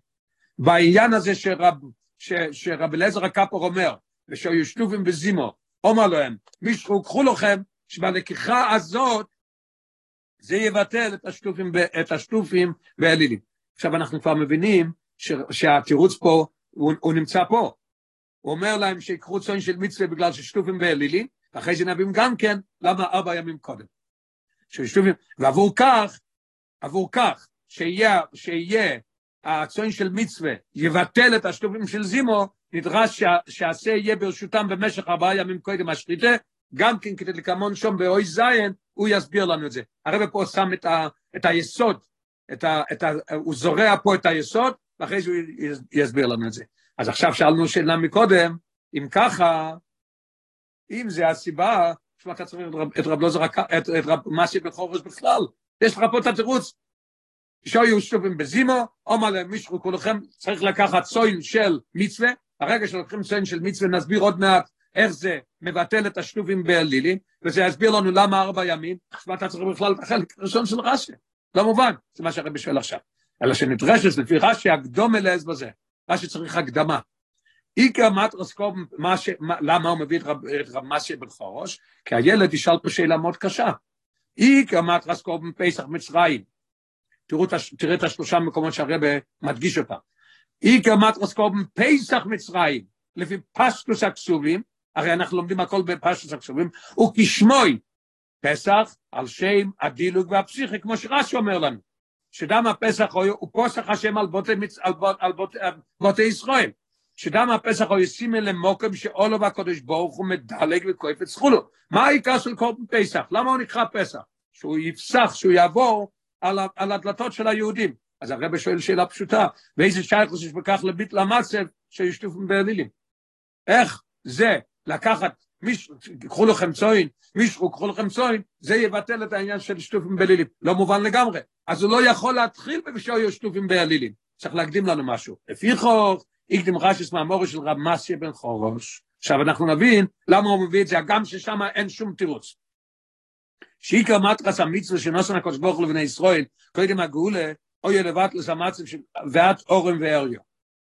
בעניין הזה שרב, שרב אליעזר הקפור אומר, ושהיו שטופים בזימו, אומר להם, מישהו קחו לכם, שבלקיחה הזאת, זה יבטל את השטופים, את השטופים באלילים. עכשיו אנחנו כבר מבינים ש, שהתירוץ פה, הוא, הוא נמצא פה. הוא אומר להם שיקחו צאן של מצווה בגלל ששטופים באלילים, ואחרי זה נבין גם כן למה ארבע ימים קודם. ששטופים, ועבור כך, עבור כך, שיהיה, שיהיה הצוין של מצווה, יבטל את השטופים של זימו, נדרש שהעשה יהיה ברשותם במשך ארבעה ימים קודם השחיתה, גם כן לקמון שום באוי זין, הוא יסביר לנו את זה. הרב פה שם את, ה, את היסוד, את ה, את ה, הוא זורע פה את היסוד, ואחרי זה הוא יסביר לנו את זה. אז עכשיו שאלנו שאלה מקודם, אם ככה, אם זה הסיבה, תשמע, אתה צריך את רב לוזר, את, את רב מסי בחורש בכלל, יש לך פה את התירוץ. שויו שטופים בזימו, אומר להם מישהו כולכם, צריך לקחת צוין של מצווה, הרגע שלוקחים צוין של מצווה נסביר עוד מעט איך זה מבטל את השטופים באלילים, וזה יסביר לנו למה ארבע ימים, תשמע, אתה צריך בכלל את החלק הראשון של רש"י, לא מובן, זה מה שהרבי שואל עכשיו. אלא שנדרשת לפי רש"י הקדום אלעז בזה, רש"י צריך הקדמה. איקר מטרס קובן, למה הוא מביא את רב, רב מסיה בן? כי הילד ישאל פה שאלה מאוד קשה. איקר מטרס קובן פסח מצרים. תראו, תראה את השלושה מקומות שהרבא מדגיש אותם. איקר מטרס קובן פסח מצרים, לפי פשטוס הכסובים, הרי אנחנו לומדים הכל בפשטוס הכסובים, וכשמוי פסח על שם הדילוג והפסיכי, כמו שרש"י אומר לנו, שדם הפסח הוא פוסח השם על בוטי, על בוט, על בוט, על בוטי ישראל. שדם הפסח הוא ישימה למוקם שאולו והקודש ברוך הוא מדלג וכואף את זכולו. מה העיקר של כל פסח? למה הוא נקרא פסח? שהוא יפסח, שהוא יעבור על, על הדלתות של היהודים. אז הרב שואל שאלה פשוטה, ואיזה שייכוס יש בכך לביט למצב שישטופים באלילים? איך זה לקחת, מישהו, קחו לכם צוין, מישהו, קחו לכם צוין, זה יבטל את העניין של שטופים באלילים. לא מובן לגמרי. אז הוא לא יכול להתחיל בשויו שטופים באלילים. צריך להקדים לנו משהו. לפי חוק, איקדים רש"ס מהמורי של רב מסיה בן חורוש. עכשיו אנחנו נבין למה הוא מביא את זה, גם ששם אין שום תירוץ. שעיקר מטרס המצווה שנוסן הקדוש ברוך הוא לבני ישראל, קודם הגאולה, אוי לבט לסמצב של ואת אורם ואריו.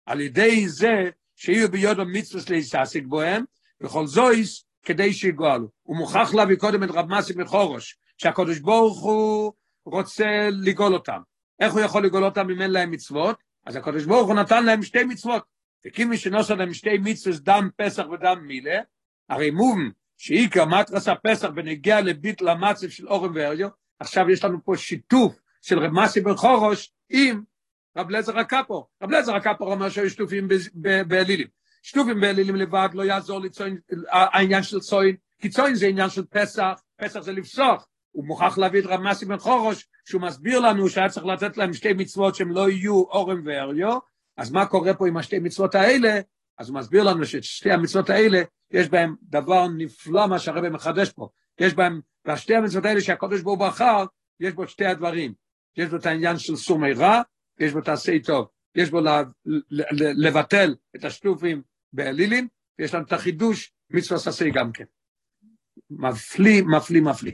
על ידי זה שיהיו ביודו מצווה להיססיק בוהם, וכל זויס כדי שיגואלו. הוא מוכרח להביא קודם את רב מסיה בן חורוש, שהקדוש ברוך הוא רוצה לגאול אותם. איך הוא יכול לגאול אותם אם אין להם מצוות? אז הקדוש ברוך הוא נתן להם שתי מצוות. וכימי שנוסע להם שתי מצוות דם פסח ודם מילה, הרי מובן שעיקר מטרס הפסח בנגיע לביטל המצב של אורם ואריו, עכשיו יש לנו פה שיתוף של רב מסי בן חורוש עם רב לזר הקפו. רב לזר הקפו אומר שהיו שטופים באלילים. שטופים באלילים לבד לא יעזור לי העניין של צוין, כי צוין זה עניין של פסח, פסח זה לפסוח. הוא מוכרח להביא את רב מסי בן חורוש, שהוא מסביר לנו שהיה צריך לתת להם שתי מצוות שהם לא יהיו אורם ואריו, אז מה קורה פה עם השתי מצוות האלה? אז הוא מסביר לנו ששתי המצוות האלה, יש בהם דבר נפלא מה שהרבא מחדש פה. יש בהם, והשתי המצוות האלה שהקדוש ברוך הוא בחר, יש בו שתי הדברים. יש בו את העניין של סומי רע, יש בו את העשי טוב. יש בו לבטל את השטופים באלילים, ויש לנו את החידוש מצוות עשי גם כן. מפליא, מפליא, מפליא.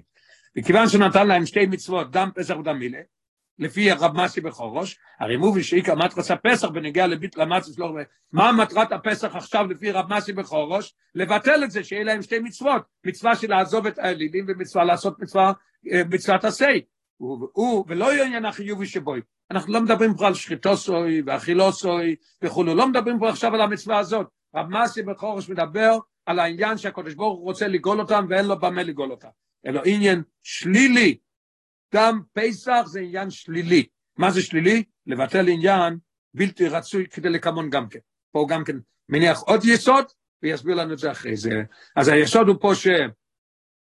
וכיוון שנתן להם שתי מצוות, דם פסח ודם מילה, לפי הרב מסי בחורוש, הרי מובי שאיקר מטרס הפסח בנגיע לביט למצוס לא מה מטרת הפסח עכשיו לפי רב מסי בחורוש? לבטל את זה, שיהיה להם שתי מצוות, מצווה של לעזוב את האלילים ומצווה לעשות מצווה, מצוות עשי. הוא, ולא יהיה עניין החיובי שבוי. אנחנו לא מדברים פה על שחיטוסוי ואכילוסוי וכולו, לא מדברים פה עכשיו על המצווה הזאת. רב מסי בחורוש מדבר על העניין שהקדוש ברוך הוא רוצה לגאול אותם ואין לו במה לגאול אותם. אלא עניין שלילי. גם פסח זה עניין שלילי. מה זה שלילי? לבטל עניין בלתי רצוי כדי לקמון גם כן. פה גם כן מניח עוד יסוד, ויסביר לנו את זה אחרי זה. אז היסוד הוא פה ש...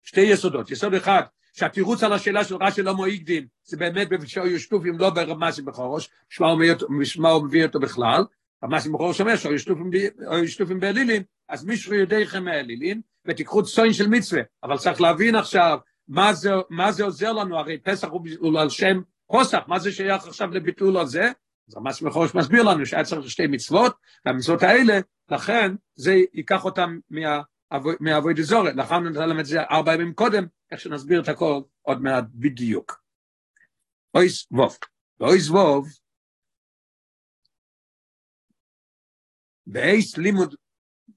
שתי יסודות. יסוד אחד, שהתירוץ על השאלה של רש"י לא מועיגדים, זה באמת שהיו שטופים לא ברמה שבחורש, משמע הוא מביא אותו בכלל, רמה שבחורש אומר שהיו שטופים באלילים, אז מישהו יודעיכם מהאלילים, ותיקחו צוין של מצווה, אבל צריך להבין עכשיו מה זה, עוזר לנו, הרי פסח הוא על שם פוסח, מה זה שייך עכשיו לביטול הזה? אז ממש מחורש מסביר לנו שהיה צריך שתי מצוות, והמצוות האלה, לכן זה ייקח אותם מהאבוי דזורת, לכן נתן להם את זה ארבע ימים קודם, איך שנסביר את הכל עוד מעט בדיוק. אויס ווב, ואויס ווב, באייס לימוד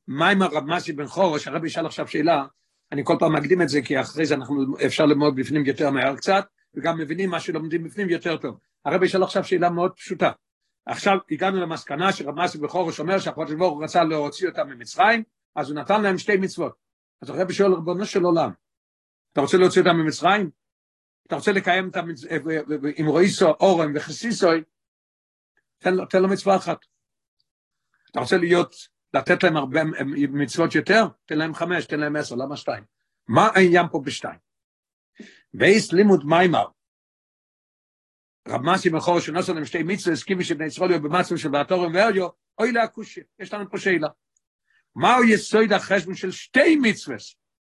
מה עם הרב מסי בן חורש, הרב ישאל עכשיו שאלה, אני כל פעם מקדים את זה, כי אחרי זה אנחנו, אפשר ללמוד בפנים יותר מהר קצת, וגם מבינים מה שלומדים בפנים יותר טוב. הרב ישאל עכשיו שאלה מאוד פשוטה. עכשיו הגענו למסקנה שרב מסי בן חורש אומר שהקדוש ברוך הוא רצה להוציא אותם ממצרים, אז הוא נתן להם שתי מצוות. אז הרב שואל, ריבונו של עולם, אתה רוצה להוציא אותם ממצרים? אתה רוצה לקיים את המצ... עם רואיסו, אורם וחסיסוי? תן תן לו מצווה אחת. אתה רוצה להיות, לתת להם הרבה מצוות יותר? תן להם חמש, תן להם עשר, למה שתיים? מה העניין פה בשתיים? בייס לימוד מיימר, רב מסי מחור שנוסו להם שתי מצווה, הסכימי שבני ישראל יהיו במצווה של ועתורם ואריו, אוי להקושי, יש לנו פה שאלה. מהו יסוד החשבון של שתי מצווה?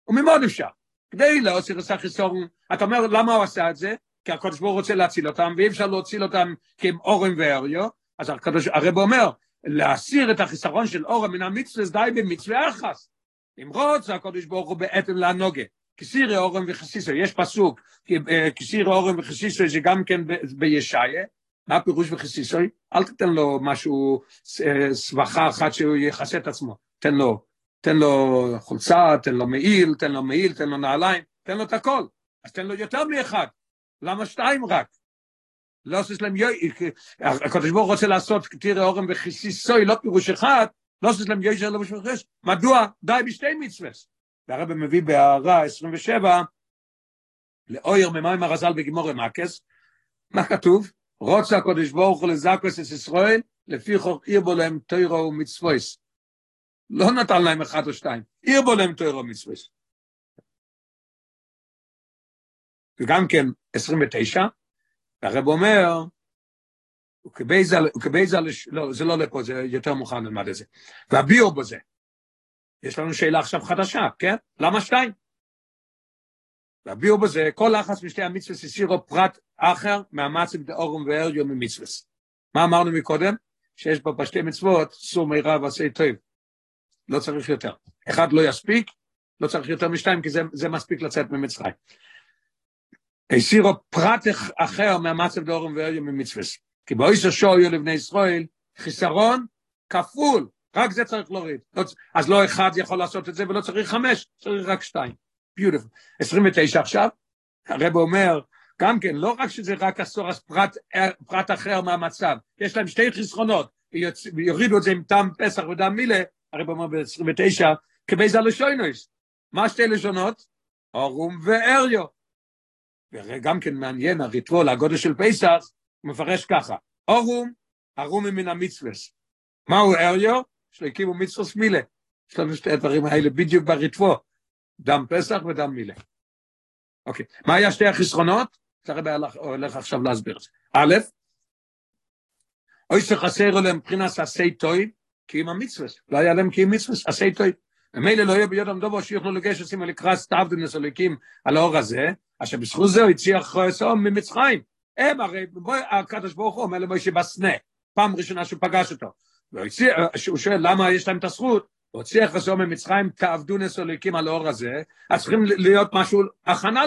וממוד אפשר. כדי להוציא את החיסורון, אתה אומר, למה הוא עשה את זה? כי הקדוש ברוך רוצה להציל אותם, ואי אפשר להציל אותם כי הם אורם ואריו, אז הקדוש, הרב אומר, להסיר את החיסרון של אורם מן המצווה, די במצווה אחס. למרות הקדוש ברוך הוא בעצם להנוגה. כסירי אורם וחסיסו, יש פסוק, כסירי אורם וחסיסו זה גם כן בישעיה, מה הפירוש וחסיסו? אל תתן לו משהו, סבכה אחת שהוא יכסה את עצמו, תן לו, תן לו חולצה, תן לו מעיל, תן לו מעיל, תן לו נעליים, תן לו את הכל, אז תן לו יותר מאחד, למה שתיים רק? לא להם יוי, הקדוש ברוך רוצה לעשות כתירי אורם וכיסיסוי, לא פירוש אחד, לא להם יוי שלא בשביל חש, מדוע? די בשתי מצווה. והרבא מביא בהערה 27, לאויר ממים הרזל בגמור מקס, מה כתוב? רוצה הקודש ברוך הוא לזקוס את ישראל, לפי חוק עיר בו להם תוירו ומצוויס. לא נתן להם אחד או שתיים, עיר בו להם תוירו ומצוויס. וגם כן 29, והרב אומר, וכבייזה, לא, זה לא לפה, זה יותר מוכן ללמד את זה. והביאו בזה, יש לנו שאלה עכשיו חדשה, כן? למה שתיים? והביאו בזה, כל לחץ משתי המצווה הסירו פרט אחר מהמצב דאורום וארדיו ממצווה. מה אמרנו מקודם? שיש פה בשתי מצוות סור מירע ועשה טוב. לא צריך יותר. אחד לא יספיק, לא צריך יותר משתיים, כי זה, זה מספיק לצאת ממצרים. הסירו פרט אחר מהמצב דאורום וארדיו ממצווה. כי באויסו שואו לבני ישראל, חיסרון כפול רק זה צריך להוריד. לא, אז לא אחד יכול לעשות את זה ולא צריך חמש, צריך רק שתיים. ביוטיפול. 29 עכשיו, הרב אומר, גם כן, לא רק שזה רק עשור, אז פרט, פרט אחר מהמצב, יש להם שתי חסכונות, ויורידו את זה עם טעם פסח ודם מילה, הרב אומר ב-29, כבי זה לשוינויס. מה שתי לשונות? אורום ואריו. וגם כן מעניין, הריטרול, הגודל של פסח, מפרש ככה, אורום, ארום מן המצווס. מהו אריו? שהקימו מצווס מילה. יש לנו שתי הדברים האלה בדיוק ברטבו, דם פסח ודם מילה. אוקיי, מה היה שתי החסרונות? הרבה הולך עכשיו להסביר את זה. א', אוי שחסר להם מבחינת עשי טוי, כי עם המצווס, לא היה להם כי עם מצווס, עשי טוי. ומילא לא יהיה בידם דובו שיוכלו לגשת שימו לקראת סטאבדנס אלוקים על האור הזה, אשר בזכות זה הוא הציע חסום ממצרים. הם הרי, הקדוש ברוך הוא אומר למשה בסנה, פעם ראשונה שהוא פגש אותו. הוא שואל למה יש להם את הזכות, הוציא חסום ממצרים, תעבדו נס אלוקים על האור הזה, אז צריכים להיות משהו, הכנה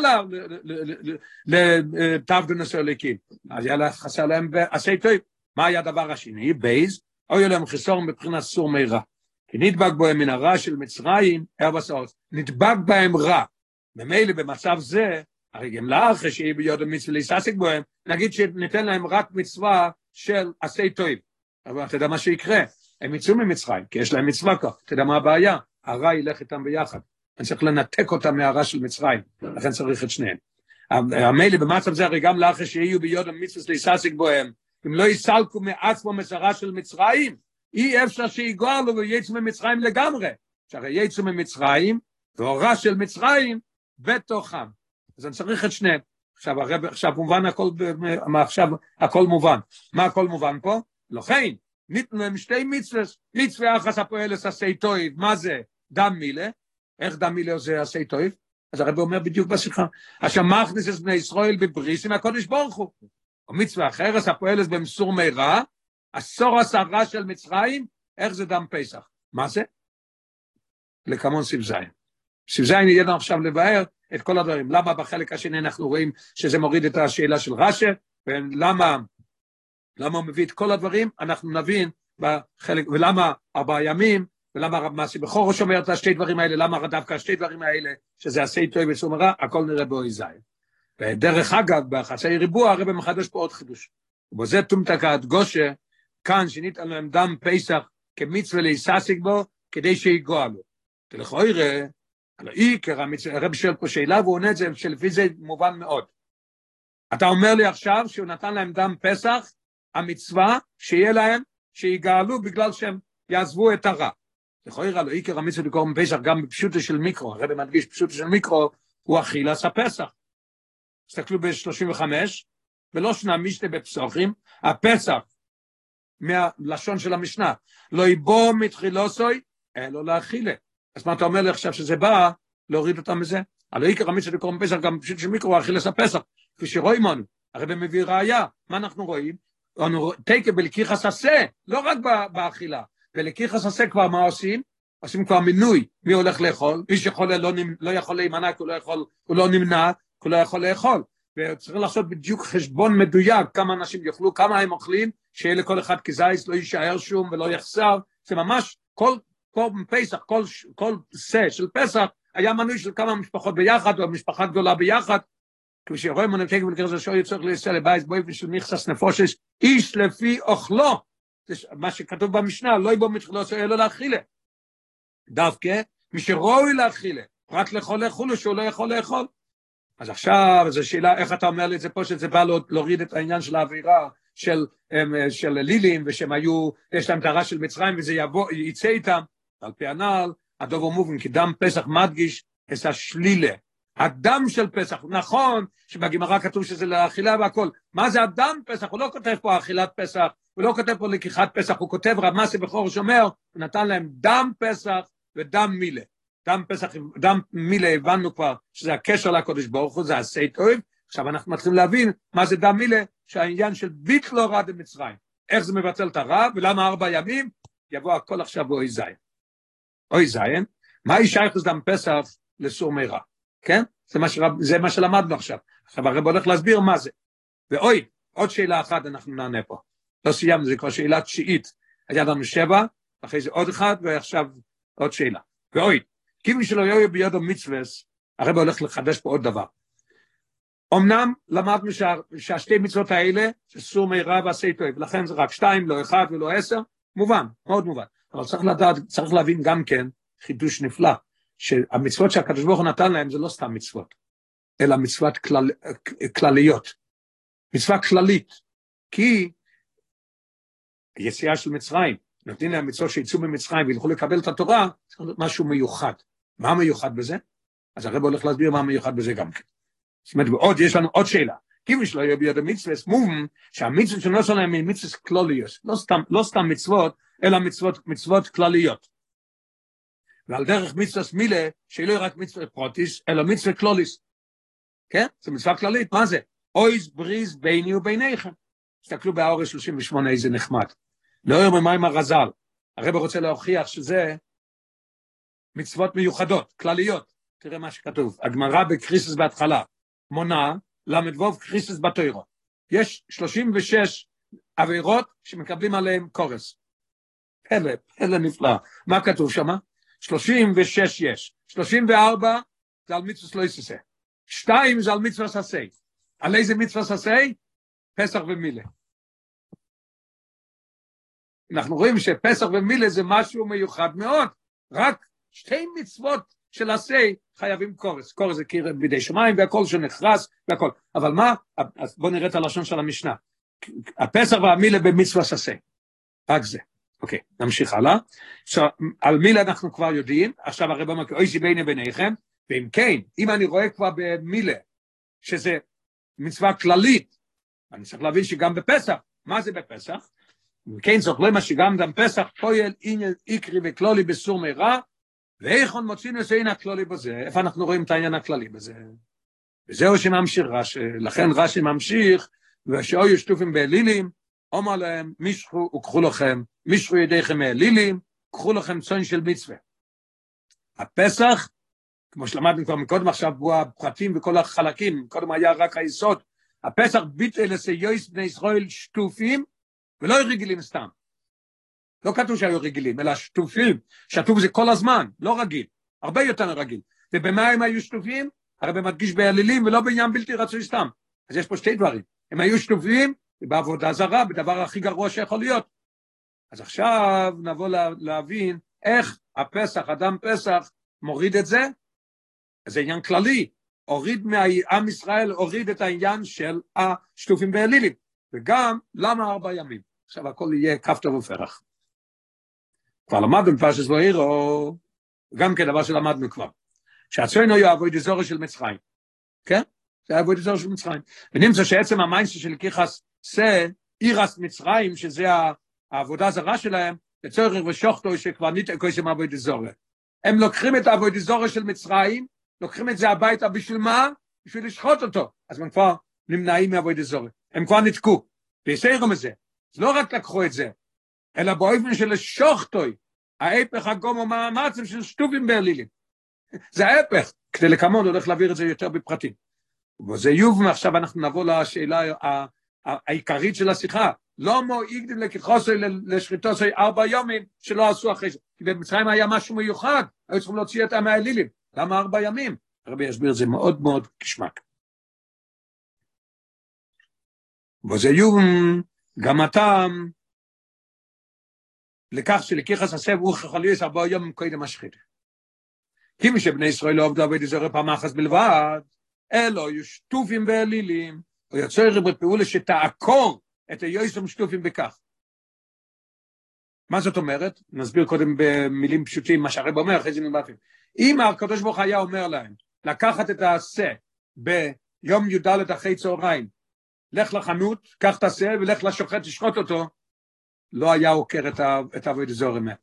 לתעבדו נס אלוקים. אז יאללה, חסר להם בעשי טוב. מה היה הדבר השני? בייז, או יהיה להם חיסור מבחינת סור מירע. כי נדבק בהם מן הרע של מצרים, ארבסורס, נדבק בהם רע. ממילא במצב זה, הרי גם לאחרי שיהיה ביודו מצווה להיססק בהם, נגיד שניתן להם רק מצווה של עשי טוב. אבל אתה יודע מה שיקרה, הם יצאו ממצרים, כי יש להם מצווה כך, אתה יודע מה הבעיה? הרע ילך איתם ביחד. אני צריך לנתק אותם מהרע של מצרים, לכן צריך את שניהם. המילא במצב זה הרי גם לאחר שיהיו ביודם מצווה להיססיק בוהם, אם לא יסלקו מעצמו מסרה של מצרים, אי אפשר שיגואלו וייצאו ממצרים לגמרי. שהרי יצאו ממצרים, והורע של מצרים בתוכם. אז אני צריך את שניהם. עכשיו, הרב, עכשיו מובן הכל, עכשיו הכל מובן. מה הכל מובן פה? לכן, ניתנו להם שתי מצוות, מצווה אחת הפועלת עשי טויב, מה זה? דם מילה, איך דם מילה זה עשי טויב? אז הרב אומר בדיוק בשיחה, אשר מכניס את בני ישראל בבריס עם הקודש ברוך הוא. או מצווה אחרת הפועלת במסור מירה, עשור עשרה של מצרים, איך זה דם פסח? מה זה? לקמון. סיב זין יהיה לנו עכשיו לבאר את כל הדברים. למה בחלק השני אנחנו רואים שזה מוריד את השאלה של רש"א, ולמה למה הוא מביא את כל הדברים, אנחנו נבין בחלק, ולמה ארבעה ימים, ולמה הרב מסי בכורוש אומר את השתי דברים האלה, למה דווקא השתי דברים האלה, שזה עשי טוב וסום רע, הכל נראה באוי זין. ודרך אגב, בחצי ריבוע הרב מחדש פה עוד חידוש. ובזה תומתקת גושה, כאן שניתן להם דם פסח כמצווה להיססיק בו, כדי שיגוע לו. לכאורה, על העיקר הרב שואל פה שאלה והוא עונה את זה שלפי זה מובן מאוד. אתה אומר לי עכשיו שהוא נתן להם דם פסח, המצווה שיהיה להם, שיגאלו בגלל שהם יעזבו את הרע. להיות לו עיקר המצווה לקרוא פסח גם בפשוטו של מיקרו, הרב מדגיש פשוטו של מיקרו, הוא אכילס הפסח. תסתכלו ב-35, ולא שנה משתה בפסוחים, הפסח, מהלשון של המשנה, לא יבוא מתחילוסוי, אלא לאכילה. אז מה אתה אומר לי עכשיו שזה בא להוריד אותם מזה? הלא עיקר המצווה לקרוא פסח גם פשוט של מיקרו, אכילס הפסח. כפי שרואים לנו, הרב מביא ראייה, מה אנחנו רואים? אנו תקה בלקיחס עשה, לא רק באכילה, בלקיחס עשה כבר מה עושים? עושים כבר מינוי, מי הולך לאכול, מי שחולה לא, לא יכול להימנע, כי הוא לא יכול, הוא לא נמנע, כי הוא לא יכול לאכול. וצריך לעשות בדיוק חשבון מדויק כמה אנשים יאכלו, כמה הם אוכלים, שיהיה לכל אחד כזייס, לא יישאר שום ולא יחסר. זה ממש, כל, כל פסח, כל, כל שא של פסח, היה מנוי של כמה משפחות ביחד, או משפחה גדולה ביחד, כשרואים מונפק ולקרוא זה שוי צריך להיסע לבית בוי ושל מכסס נפושש, איש לפי אוכלו, זה מה שכתוב במשנה, לא יבוא מתחילו שוי אלו להכילה. דווקא מי שרואי להכילה, רק לאכול לאכולו שהוא לא יכול לאכול. אז עכשיו זו שאלה איך אתה אומר לי את זה פה שזה בא להוריד את העניין של האווירה של, של לילים ושהם היו, יש להם טהרה של מצרים וזה יבוא, יצא איתם, על פי הנעל, הדובר מובן כי דם פסח מדגיש את השלילה, הדם של פסח, נכון שבגמרא כתוב שזה לאכילה והכל, מה זה הדם פסח? הוא לא כותב פה אכילת פסח, הוא לא כותב פה לקיחת פסח, הוא כותב רמסי בכור שומר, הוא נתן להם דם פסח ודם מילה. דם פסח, דם מילה הבנו כבר שזה הקשר לקודש ברוך הוא, זה עשי טוב, עכשיו אנחנו מתחילים להבין מה זה דם מילה, שהעניין של ביטלו רע דמצרים, איך זה מבטל את הרע ולמה ארבע ימים, יבוא הכל עכשיו באוי זין. אוי זין, מה היא שייכת דם פסח לסור מרע? כן? זה מה, שרב, זה מה שלמדנו עכשיו. עכשיו הרב הולך להסביר מה זה. ואוי, עוד שאלה אחת אנחנו נענה פה. לא סיימנו, זה כבר שאלה תשיעית. היה לנו שבע, אחרי זה עוד אחד, ועכשיו עוד שאלה. ואוי, כיוון שלא יהיו בידו מצווה, הרב הולך לחדש פה עוד דבר. אמנם למדנו שה, שהשתי מצוות האלה, שסור מהרה ועשה טוב, ולכן זה רק שתיים, לא אחד ולא עשר, מובן, מאוד מובן. אבל צריך לדעת, צריך להבין גם כן חידוש נפלא. שהמצוות שהקדוש ברוך הוא נתן להם זה לא סתם מצוות, אלא מצוות כלל, כלליות, מצווה כללית, כי יציאה של מצרים, נותנים להם מצוות שיצאו ממצרים וילכו לקבל את התורה, צריך להיות משהו מיוחד. מה מיוחד בזה? אז הרב הולך להסביר מה מיוחד בזה גם כן. זאת אומרת, ועוד, יש לנו עוד שאלה. כיוון שלא יהיה ביד המצווה, מובן שהמצוות שנוסע להם הן מצוות כלליות, לא סתם, לא סתם מצוות, אלא מצוות, מצוות כלליות. ועל דרך מצווה מילה, שלא רק מצווה פרוטיס, אלא מצווה קלוליס. כן? זו מצווה כללית, מה זה? אויז בריז ביני וביניכם. תסתכלו באורש 38 איזה נחמד. לא אומר ממים הרז"ל. הרב רוצה להוכיח שזה מצוות מיוחדות, כלליות. תראה מה שכתוב. הגמרא בקריסוס בהתחלה מונה ל"ו קריסוס בתוירו. יש 36 עבירות שמקבלים עליהן קורס. פלא, פלא נפלא. מה כתוב? שלושים ושש יש, שלושים וארבע זה על מצווה לא יססה, שתיים זה על מצווה ססי, על איזה מצווה ססי? פסח ומילה. אנחנו רואים שפסח ומילה זה משהו מיוחד מאוד, רק שתי מצוות של עשי חייבים קורס, קורס זה קיר בידי שמיים והכל שנחרס והכל, אבל מה, אז בואו נראה את הלשון של המשנה, הפסח והמילה במצווה ססי, רק זה. אוקיי, נמשיך הלאה. So, על מילה אנחנו כבר יודעים, עכשיו הרב אומר, אוי שיביני ביניכם, ואם כן, אם אני רואה כבר במילה, שזה מצווה כללית, אני צריך להבין שגם בפסח, מה זה בפסח? אם כן, זוכרים מה שגם גם פסח פועל עניין איקרי וכלולי בסור מרע, ואיכון מוצאים לסעין הכלולי בזה, איפה אנחנו רואים את העניין הכללי בזה? וזהו שממשיך רש"י, לכן רש"י ממשיך, ושאוי שטופים באלילים, אומר להם, מישכו וקחו לכם, מישכו ידיכם מאלילים, קחו לכם צאן של מצווה. הפסח, כמו שלמדנו כבר מקודם עכשיו, הוא הפרטים וכל החלקים, קודם היה רק היסוד, הפסח ביטל לסיועס בני ישראל שטופים, ולא רגילים סתם. לא כתוב שהיו רגילים, אלא שטופים, שטוף זה כל הזמן, לא רגיל, הרבה יותר רגיל. ובמה הם היו שטופים? הרי במדגיש באלילים ולא בעניין בלתי רצוי סתם. אז יש פה שתי דברים, הם היו שטופים בעבודה זרה, בדבר הכי גרוע שיכול להיות. אז עכשיו נבוא לה, להבין איך הפסח, אדם פסח, מוריד את זה, זה עניין כללי, הוריד מעם ישראל, הוריד את העניין של השטופים באלילים, וגם למה ארבע ימים. עכשיו הכל יהיה טוב ופרח. כבר למדנו בפרשת ואירו, גם כן דבר שלמדנו כבר, שהצוינו יהיה אבוי דזורי של מצרים, כן? זה היה אבוי דזורי של מצרים. ונמצא שעצם המיינסה של קיחס זה אירס מצרים, שזה העבודה הזרה שלהם, לצורך ושוכתו שכבר ניתן קויסם אבוי דזורי. הם לוקחים את אבוי דזורי של מצרים, לוקחים את זה הביתה בשביל מה? בשביל לשחוט אותו. אז הם כבר נמנעים מאבוי דזורי. הם כבר נתקו. ויסיירו מזה. אז לא רק לקחו את זה, אלא באופן של שוכטוי, ההפך הגומו מאמצים של שטובים באלילים. זה ההפך. כדי לקמון הולך להעביר את זה יותר בפרטים. וזה יוב, עכשיו אנחנו נבוא לשאלה העיקרית של השיחה. לא מו איגדים לקיחוסוי לשחיטוסוי ארבע יומים שלא עשו אחרי זה. כי במצרים היה משהו מיוחד, היו צריכים להוציא אותם מהאלילים. למה ארבע ימים? הרבי יסביר את זה מאוד מאוד כשמק. וזה יום גם הטעם לכך שלקיחס הסב הוא חליוס ארבע יום קודם השחית. כי מי שבני ישראל לא עבדו עבד איזורי פעם אחת בלבד, אלו יהיו שטופים ואלילים, או יוצר בפעולה שתעקור את היועסים שטופים בכך. מה זאת אומרת? נסביר קודם במילים פשוטים מה שהרב אומר, אחרי זה נלמדים. אם הקדוש ברוך היה אומר להם לקחת את העשה ביום י"ד אחרי צהריים, לך לחנות, קח את העשה ולך לשוחט, תשחוט אותו, לא היה עוקר את אזור אמת.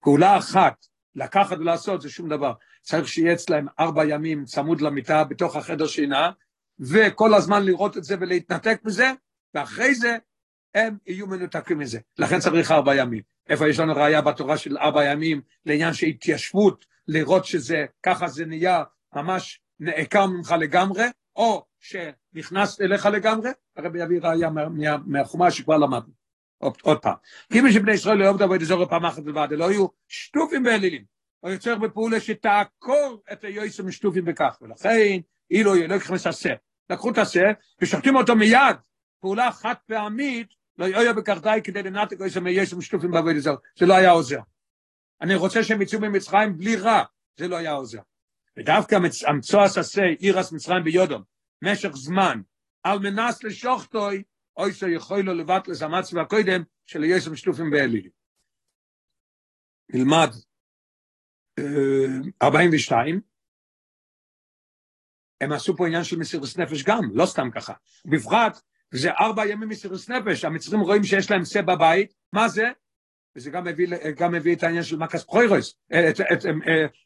פעולה אחת, לקחת ולעשות זה שום דבר. צריך שיהיה אצלהם ארבע ימים צמוד למיטה בתוך החדר שינה, וכל הזמן לראות את זה ולהתנתק מזה, ואחרי זה הם יהיו מנותקים מזה. לכן צריך ארבע ימים. איפה יש לנו ראייה בתורה של ארבע ימים לעניין של התיישבות, לראות שזה, ככה זה נהיה ממש נעקר ממך לגמרי, או שנכנס אליך לגמרי, הרבי יביא ראייה מה, מה, מהחומה שכבר למדנו. עוד, פעם. כי מי שבני ישראל לא יעבדו עבוד אזור פעם אחת בלבד, לא יהיו שטופים ואלילים. או יוצר בפעולה שתעקור את היועצים שטופים בכך, ולכן אילו לא יקחו את השה. לקחו את השה ושוחטים אותו מיד, פעולה חד פעמית, לא יהיה בכך די כדי לנתק איזה מייסם שטופים בעבוד אזור, זה לא היה עוזר. אני רוצה שהם יצאו ממצרים בלי רע, זה לא היה עוזר. ודווקא המצועס עשה עירס מצרים ביודום, משך זמן, על מנס לשוחטוי, אוי שיכול לו לבט לזמץ והקודם של יסם שטופים באלילים. נלמד 42, הם עשו פה עניין של מסירות נפש גם, לא סתם ככה. בפרט, זה ארבע ימים מסירות נפש, המצרים רואים שיש להם שא בבית, מה זה? וזה גם מביא, גם מביא את העניין של את, את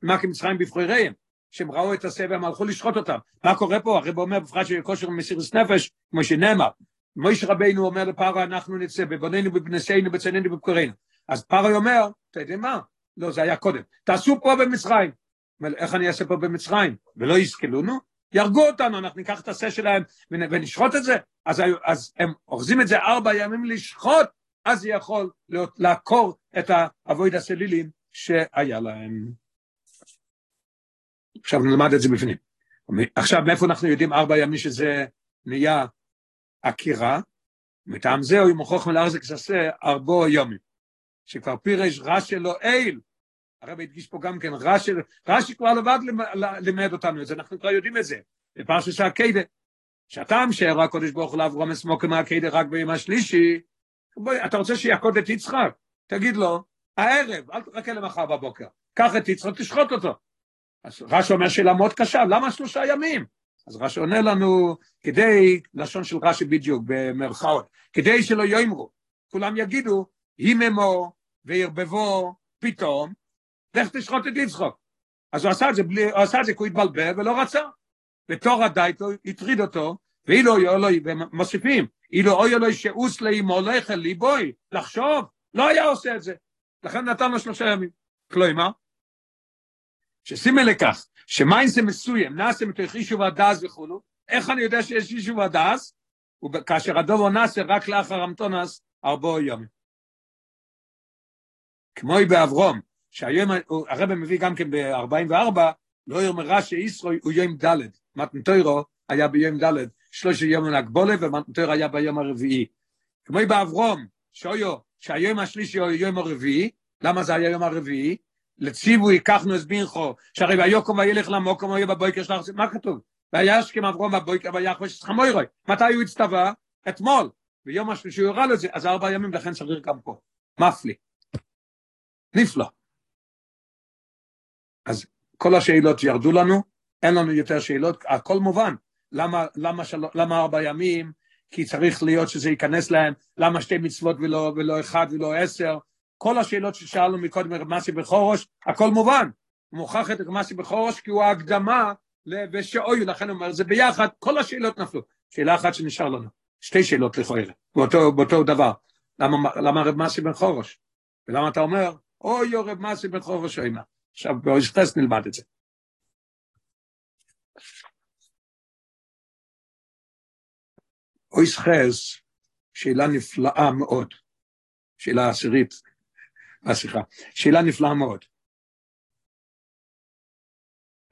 מק מצרים בפחויריהם, שהם ראו את הסבב, הם הלכו לשחוט אותם. מה קורה פה? הרב אומר בפרט של כושר מסירות נפש, כמו שנאמר, מויש רבינו אומר לפארו, אנחנו נצא בבוננו, בבנסינו, בצננו, בבקורנו. אז פארו אומר, אתה יודע מה? לא, זה היה קודם. תעשו פה במצרים. איך אני אעשה פה במצרים? ולא יסכלונו? יהרגו אותנו, אנחנו ניקח את השה שלהם ונשחוט את זה. אז, אז הם אוחזים את זה ארבע ימים לשחוט, אז זה יכול לעקור את האבויד הסלילים שהיה להם. עכשיו נלמד את זה בפנים. עכשיו, מאיפה אנחנו יודעים ארבע ימים שזה נהיה עקירה? מטעם זה, הוא מוכרח מלארזק שעשה ארבו יומים. שכבר פירש רש"י לא איל, הרב הדגיש פה גם כן, רש"י, רש"י כבר לבד לימד אותנו את זה, אנחנו כבר יודעים את זה, בפרשת שהקדה, שהטעם שהראה הקודש ברוך הוא לאברום אסמוקה מהקדה רק ביום השלישי, בואי, אתה רוצה שיעקוד את יצחק, תגיד לו, הערב, אל תחכה למחר בבוקר, קח את יצחק, תשחוט אותו. אז רש"י אומר שאלה מאוד קשה, למה שלושה ימים? אז רש"י עונה לנו, כדי, לשון של רש"י בדיוק, במרכאות, כדי שלא יאמרו, כולם יגידו, היממו וערבבו פתאום, לך תשחוט את יצחוק. אז הוא עשה את זה, בלי, הוא עשה את זה כי הוא התבלבל ולא רצה. ותור הדייטו הטריד אותו, ואילו יהיו לו, ומוסיפים, אילו אוי אלוהי שאוס לאמו הולך אל ליבוי, לחשוב, לא היה עושה את זה. לכן נתן לו שלושה ימים. כלומר, ששימי לכך, שמיינס מסוים, נעשה מתוך יישוב הדס וכולו, איך אני יודע שיש יישוב הדס? כאשר הדובו נעשה רק לאחר המתונס, ארבעו ימים. כמו באברום, שהיום, הרב מביא גם כן ב-44, לא יאמרה שישרו הוא יום ד', מתנתוירו היה ביום ד', שלושה יום להגבולה, ומתנתוירו היה ביום הרביעי. כמו באברום, שויו, שהיום השלישי הוא יום הרביעי, למה זה היה יום הרביעי? לציווי ייקחנו את בינכו, שהרי ויוקום וילך למוקום ויהיה בבויקר שלך, מה כתוב? וישכם אברום בבויקר ויחבש חמוירוי, מתי הוא הצטווה? אתמול, ביום השלישי הוא הראה לו את זה, אז ארבע ימים לכן צריך גם פה, מפלי, נפלא. אז כל השאלות ירדו לנו, אין לנו יותר שאלות, הכל מובן. למה, למה, של... למה ארבע ימים? כי צריך להיות שזה ייכנס להם, למה שתי מצוות ולא, ולא אחד ולא עשר? כל השאלות ששאלנו מקודם רמסי בחורש, הכל מובן. הוא מוכרח את רמסי בחורש כי הוא ההקדמה ושאוי, לכן הוא אומר, זה ביחד, כל השאלות נפלו. שאלה אחת שנשאר לנו, שתי שאלות לכאורה, באותו, באותו דבר. למה, למה רב מסי בן חורש? ולמה אתה אומר, אוי, רב מסי בן חורש אימה. עכשיו, באויסטס נלמד את זה. אויס חס, שאלה נפלאה מאוד, שאלה עשירית, אה, סליחה, שאלה נפלאה מאוד.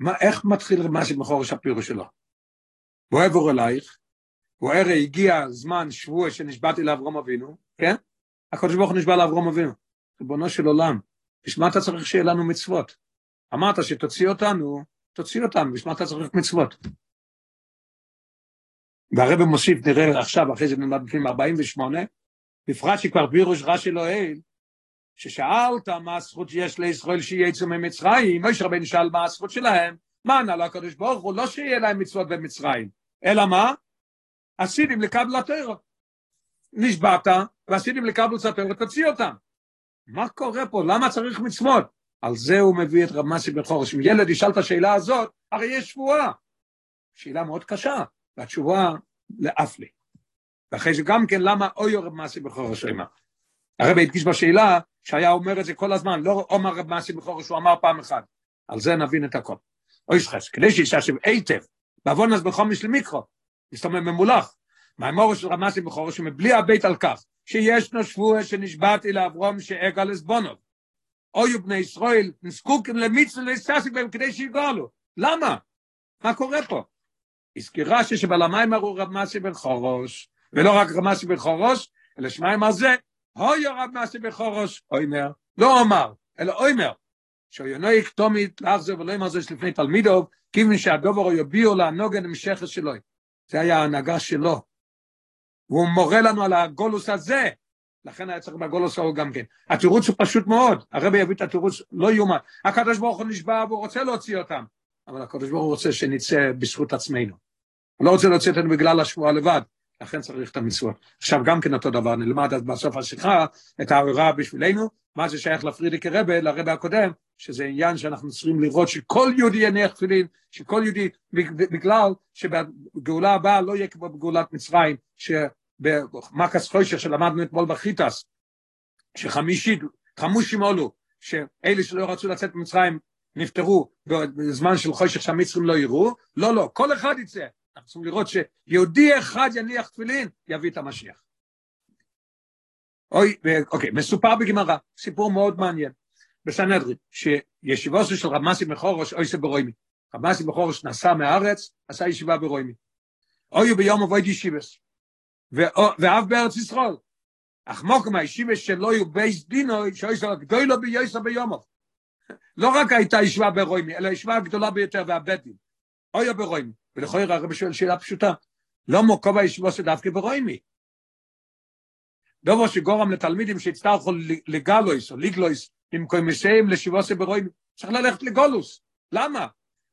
מה, איך מתחיל רמזי מחורש הפירוש שלו? ואוהבור אלייך, והרי הגיע זמן שבוע שנשבעתי לאברום אבינו, כן? הקדוש ברוך הוא נשבע לאברום אבינו. ריבונו של עולם, בשביל מה אתה צריך שיהיה לנו מצוות? אמרת שתוציא אותנו, תוציא אותנו, בשביל מה אתה צריך מצוות? והרבא מוסיף, נראה עכשיו, אחרי זה נלמד בפנים 48, בפרט שכבר בירוש רש"י לא העיל, ששאלת מה הזכות שיש לישראל שיצאו ממצרים, משה רבנו שאל מה הזכות שלהם, מה ענה לו הקדוש ברוך הוא, לא שיהיה להם מצוות במצרים, אלא מה? עשיתם לקבלת תורה. נשבעת, ועשיתם לקבלת תורה, תוציא אותם. מה קורה פה? למה צריך מצוות? על זה הוא מביא את רב בן חורש. אם ילד ישאל את השאלה הזאת, הרי יש שבועה. שאלה מאוד קשה, והתשובה לאף לי. ואחרי זה גם כן, למה אוי רב מסי בן חורש אמר? הרב הדגיש בשאלה שהיה אומר את זה כל הזמן, לא אומר רב מסי בן חורש, הוא אמר פעם אחת. על זה נבין את הכל. אוי שחס, כדי שישב היטב, בעוון אז בחומש למיקרו, זאת אומרת ממולח. מהמורו של רב מסי בן חורש, מבלי הבית על כך, שישנו שבוע שנשבעתי לאברום שאגל עזבונוב. אוי בני ישראל, נזקוקים למיצו להסתסיק בהם כדי שיגאלו. למה? מה קורה פה? הזכירה שבלמים אמרו רב מסי בן חורוש, ולא רק רב מסי בן חורוש, אלא שמיים על זה, אוי רב מסי בן חורוש, אוימר, לא אומר, אלא אוימר, שאויונו יקטומית לאחזר ולא אמר זה שלפני תלמידו, כיוון שהדובר יביאו להנוגן המשכת שלו. זה היה ההנהגה שלו. והוא מורה לנו על הגולוס הזה, לכן היה צריך בגולוס ההוא גם כן. התירוץ הוא פשוט מאוד, הרבי יביא את התירוץ, לא יאומן. הקדוש ברוך הוא נשבע והוא רוצה להוציא אותם, אבל הקדוש ברוך הוא רוצה שנצא בזכות עצמנו. הוא לא רוצה להוציא אותנו בגלל השבועה לבד, לכן צריך את המצוות. עכשיו גם כן אותו דבר, נלמד אז בסוף השיחה את ההוראה בשבילנו, מה זה שייך לפרידיקי רבה, לרבה הקודם, שזה עניין שאנחנו צריכים לראות שכל יהודי יניח תפילין, שכל יהודי, בגלל שבגאולה הבאה לא יהיה כמו בגאולת מצרים, במקס חוישך שלמדנו אתמול בחיטס, שחמישית, חמושים עולו, שאלה שלא רצו לצאת ממצרים נפטרו בזמן של חוישך שהמצרים לא יראו, לא, לא, כל אחד יצא. אנחנו צריכים לראות שיהודי אחד יניח תפילין, יביא את המשיח. אוי, אוקיי, מסופר בגמרא, סיפור מאוד מעניין, בסנהדרין, שישיבו של רב מסי מחורש, אוי סברוימי. רב מסי מחורש נסע מהארץ, עשה ישיבה ברוימי. אוי ביום אבוי ישיבס. ואף בארץ ישראל. אך מוקם הישיבה שלו יהיו בייס דינו, שאיסר הגדולו ביוסר ביומוב. לא רק הייתה ישיבה ברוימי, אלא ישיבה הגדולה ביותר והבית אוי ברוימי. ולכל הרב שואל שאלה פשוטה, לא מוקום הישיבה שדווקא ברוימי. דבר שגורם לתלמידים שהצטרכו לגלויס או ליגלויס במקום מסיים לשיבוסי ברוימי, צריך ללכת לגולוס. למה?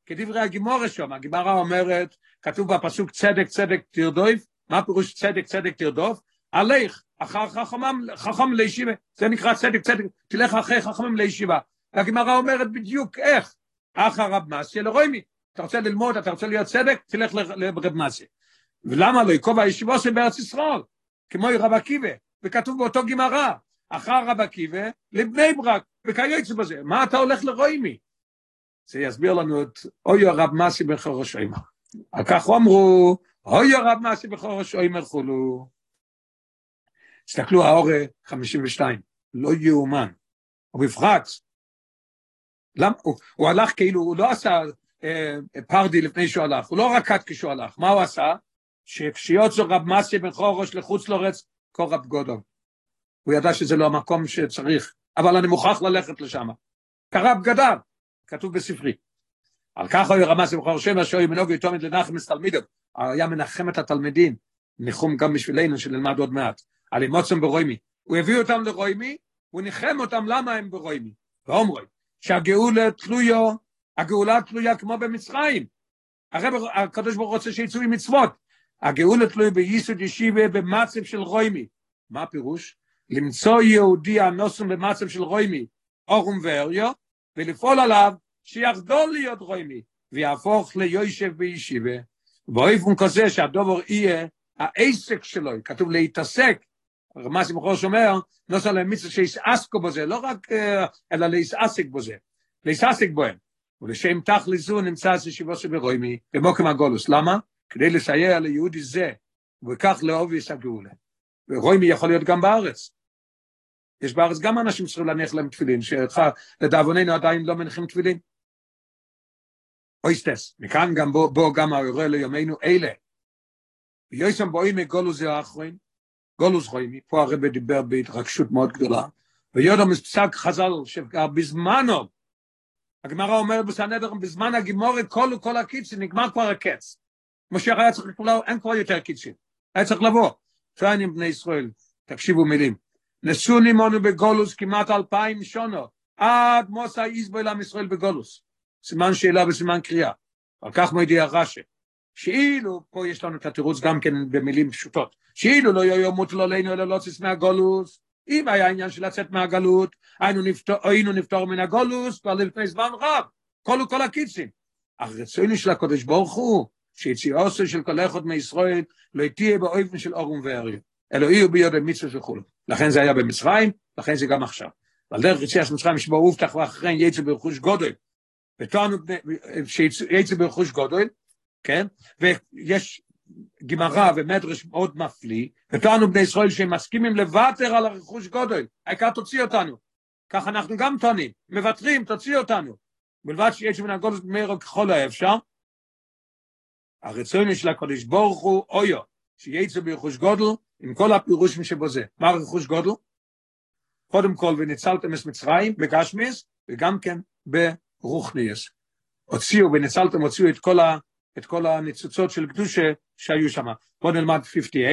כדברי הגימורה שם, הגימרה אומרת, כתוב בפסוק צדק צדק תרדויף, מה פירוש צדק צדק תרדוף? עליך, אחר חכמם, חכם לישיבה, זה נקרא צדק צדק, תלך אחרי חכמים לישיבה. הגמרא אומרת בדיוק איך, אחר רב מסיה לרוימי, אתה רוצה ללמוד, אתה רוצה להיות צדק, תלך לרב מסיה. ולמה לא יקוב הישיבו של בארץ ישראל, כמו רב עקיבא, וכתוב באותו גמרא, אחר רב עקיבא לבני ברק, וכיוצא בזה, מה אתה הולך לרוימי? זה יסביר לנו את אוי הרב מסי בחורש אימה. על כך אמרו, אוי הרב מעשי בחורש אוי חולו. תסתכלו, האורה 52, לא יאומן. ובפרט, למה, הוא, הוא הלך כאילו, הוא לא עשה אה, פרדי לפני שהוא הלך, הוא לא רקד כשהוא הלך, מה הוא עשה? שכשיוצא רב מסי בחורש לחוץ לורץ, כה רב גודו. הוא ידע שזה לא המקום שצריך, אבל אני מוכרח ללכת לשם. קרא בגדיו, כתוב בספרי. על כך הוא רמז במחור שם אשר ימנוג יתומת לנחם את תלמידו, היה מנחם את התלמידים, ניחום גם בשבילנו שנלמד עוד מעט, על אימוצם ברוימי. הוא הביא אותם לרוימי, הוא ניחם אותם למה הם ברוימי. ואומרים, שהגאולה תלויו, הגאולה תלויה כמו במצרים. הרב הקדוש ברוך רוצה שיצאו עם מצוות. הגאולה תלוי בייסוד ישיבה במצב של רוימי. מה הפירוש? למצוא יהודי הנוסם במצב של רוימי, אורום ואריו, ולפעול עליו שיחדול להיות רוימי, ויהפוך ליושב בישיבה. באופן כזה שהדובר יהיה העסק שלו, כתוב להתעסק, רמז מחורש אומר, נוסע למצווה שיסעסקו בזה, לא רק, אלא להסעסק בזה, להסעסק בהם. ולשם תכלי זו נמצא ישיבו שברוימי, במוקם הגולוס. למה? כדי לסייע ליהודי זה, וכך לאהוב יסגעולה. ורוימי יכול להיות גם בארץ. יש בארץ גם אנשים שצריכים להניח להם תפילין, שלדאבוננו עדיין לא מניחים תפילין. אויסטס, מכאן גם בו, בו גם האירוע ליומנו אלה. ויוסם בואים מגולוס זה האחרון, גולוס רוימי, פה הרב דיבר בהתרגשות מאוד גדולה, ויודו מספסק חז"ל שבזמנו, הגמרא אומרת בסנדר, בזמן הגימורת כל כל הקיצים, נגמר כבר הקץ. משיח היה צריך לבוא, אין כבר יותר קיצים, היה צריך לבוא. שואלים בני ישראל, תקשיבו מילים. נשו נימונו בגולוס כמעט אלפיים שונו, עד מוסא איזבו אל ישראל בגולוס. סימן שאלה וסימן קריאה. על כך מודיע רש"י. שאילו, פה יש לנו את התירוץ גם כן במילים פשוטות, שאילו לא יהיו מוטל עלינו אלא לא ציס מהגולוס, אם היה עניין של לצאת מהגלות, היינו נפתור, היינו נפתור מן הגולוס כבר לפני זמן רב, כל וכל הקיצים. אך רצוני של הקודש ברוך הוא, שיציאו של כל אחד מישראל לא תהיה באופן של אורום ואריה, אלא יהיו בידי מצווה וכו'. לכן זה היה במצרים, לכן זה גם עכשיו. ועל דרך יציאת מצרים שבו הובטח ואחריהם יצא ברכוש גודל, וטוענו שיצא ברכוש גודל, כן? ויש גמרא ומדרש מאוד מפליא, וטוענו בני ישראל שהם מסכימים לוותר על הרכוש גודל, העיקר תוציא אותנו. כך אנחנו גם טוענים, מוותרים, תוציא אותנו. בלבד שיש מן הגודל מהר ככל האפשר. הרצון של הקודש ברוך הוא אויו, שיצא ברכוש גודל עם כל הפירושים שבו זה. מה רכוש גודל? קודם כל, וניצלתם את מצרים בגשמיס, וגם כן ברוכניאס. הוציאו וניצלתם, הוציאו את כל ה... את כל הניצוצות של קדושה שהיו שם. בואו נלמד 58,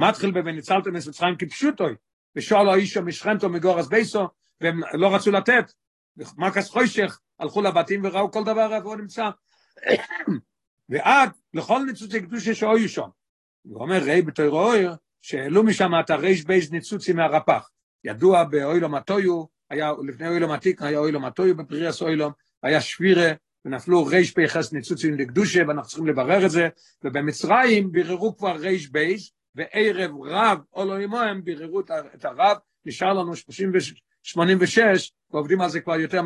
מתחיל ב"וניצלתם את מצרים כפשוטוי", ושאלו האישו משכנתו מגורס בייסו, והם לא רצו לתת, ומקס חוישך הלכו לבתים וראו כל דבר איפה הוא נמצא. ועד לכל ניצוצי קדושה שהיו שם. הוא אומר, ראי בתוירו אויר, שהעלו משם את הרייש בייס ניצוצי מהרפ"ח. ידוע באוילום הטויו, היה, לפני אוילום עתיק היה אוילום הטויו בפריאס אוילום, היה שבירה ונפלו ריש פייחס ניצוצים לקדושה, ואנחנו צריכים לברר את זה, ובמצרים ביררו כבר ריש בייס, וערב רב או לא עמו הם ביררו את הרב, נשאר לנו 86, ועובדים על זה כבר יותר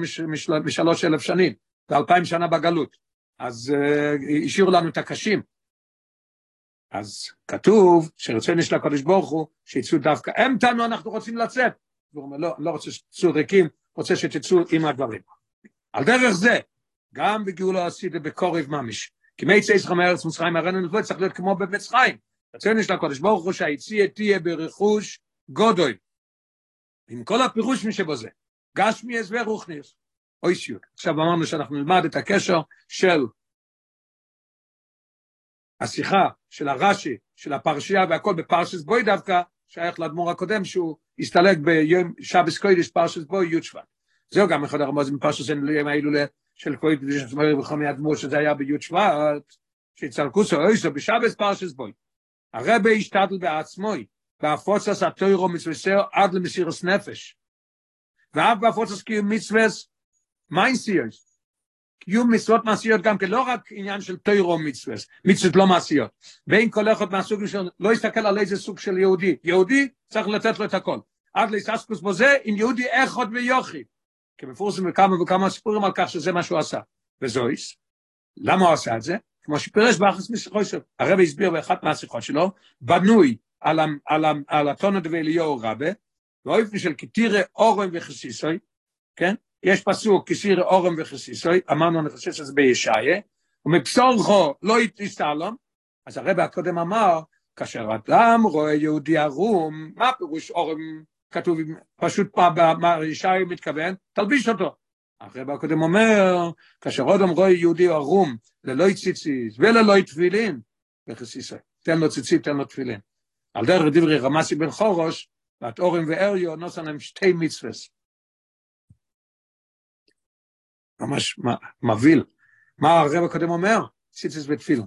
משלוש אלף שנים, ואלפיים שנה בגלות. אז uh, השאירו לנו את הקשים. אז כתוב שרצוני של הקדוש ברוך הוא שיצאו דווקא, הם טענו אנחנו רוצים לצאת. הוא אומר לא, לא רוצה שתצאו ריקים, רוצה שתצאו עם הדברים. על דרך זה, גם בגאולה עשיתי בקורב ממש. כי מי יצא ישכם מארץ מצרים הראינו נבוא צריך להיות כמו במצרים. רצינו של הקודש ברוך הוא שהיציאה תהיה ברכוש גודוי. עם כל הפירוש משבו זה. גשמי הסבר רוחניס. אוי שיוק. עכשיו אמרנו שאנחנו נלמד את הקשר של השיחה של הרש"י, של הפרשייה והכל בפרשס בוי דווקא, שייך לאדמו"ר הקודם שהוא הסתלק ביום שבס קוידש פרשס בוי י' שבט. זהו גם אחד הרמוזים בפרשס אין ההילולה של כל קדוש עצמאי וחמי אדמו שזה היה בי' שבט, שיצלקו סו בשבס פרשס בוי. הרבה השתדל בעצמוי, בהפוצס התוירו מצווסר עד למסירוס נפש. ואף בהפוצס קיום מצווס מיינסיות. קיום מצוות מעשיות גם כן, לא רק עניין של תוירו מצווס, מצוות לא מעשיות. בין כל אחד מהסוג של, לא יסתכל על איזה סוג של יהודי. יהודי צריך לתת לו את הכל. עד ליססקוס בו זה, עם יהודי אחד ויוכי. כי מפורסם בכמה וכמה סיפורים על כך שזה מה שהוא עשה. וזויס, למה הוא עשה את זה? כמו שפירש באחס משיחו שלו. הרב הסביר באחת מהשיחות שלו, בנוי על, על, על, על הטונות ואליהו רבה, באופן של כתירה אורם וחסיסוי, כן? יש פסוק כסירה אורם וחסיסוי, אמרנו אני חושב שזה בישעיה, ומבשורכו לא יתסלום, אז הרב הקודם אמר, כאשר אדם רואה יהודי ערום, מה פירוש אורם כתוב פשוט מה ישעיה מתכוון, תלביש אותו. הרב הקודם אומר, כאשר אודם רואה יהודי ערום, ללא ציציס וללא תפילין, וכסיסה, תן לו ציצית, תן לו תפילין. על דרך דברי רמסי בן חורוש, ואת אורם ואריו נוסן להם שתי מצווס. ממש מבהיל. מה הרב הקודם אומר? ציציס ותפילין.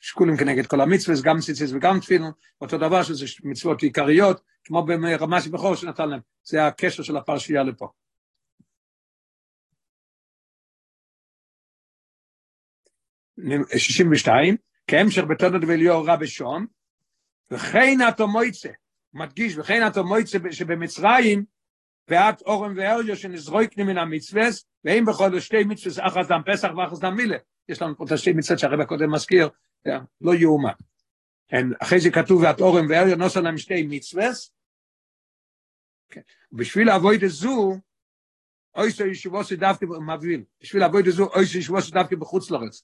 שקולים כנגד כל המצווס, גם ציציס וגם תפילין, אותו דבר שזה מצוות עיקריות, כמו ברמסי בן חורוש שנתן להם. זה הקשר של הפרשייה לפה. 62, כהמשך בתונות ואליהו רע בשון, וכן אתו מויצה, מדגיש, וכן אתו מויצה שבמצרים, ואת אורם ואריו שנזרויקני מן המצווס, ואם בכל שתי מצווס אחת דם פסח ואחת דם מילה. יש לנו פה את השתי מצוות שהרבא קודם מזכיר, לא יאומן. אחרי זה כתוב ואת אורם ואריו נוסע להם שתי מצווס, בשביל לעבוד את זו, אוי סו ישובו שדווקא מבהיל, בשביל לעבוד את זו, אוי ישובו שדווקא בחוץ לארץ.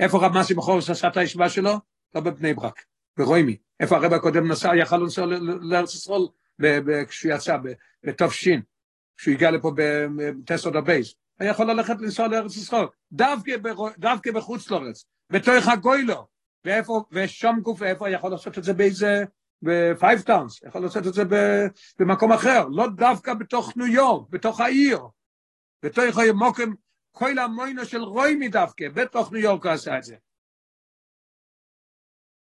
איפה רב מסי בחורס עשה את הישיבה שלו? לא בבני ברק, ברוימי. איפה הרב הקודם נסע, יכל לנסוע לארץ ישראל כשהוא יצא, בתופשין, כשהוא הגיע לפה בטסוד הבייס. היה יכול ללכת לנסוע לארץ ישראל, דווקא בחוץ לארץ, בתוך הגוילו. ואיפה, ושום גוף, איפה יכול לעשות את זה באיזה, בפייב טאונס, יכול לעשות את זה במקום אחר, לא דווקא בתוך ניו יורק, בתוך העיר, בתוך המוקם, כל המוינו של רוי מדווקא, בתוך ניו יורק עשה את זה.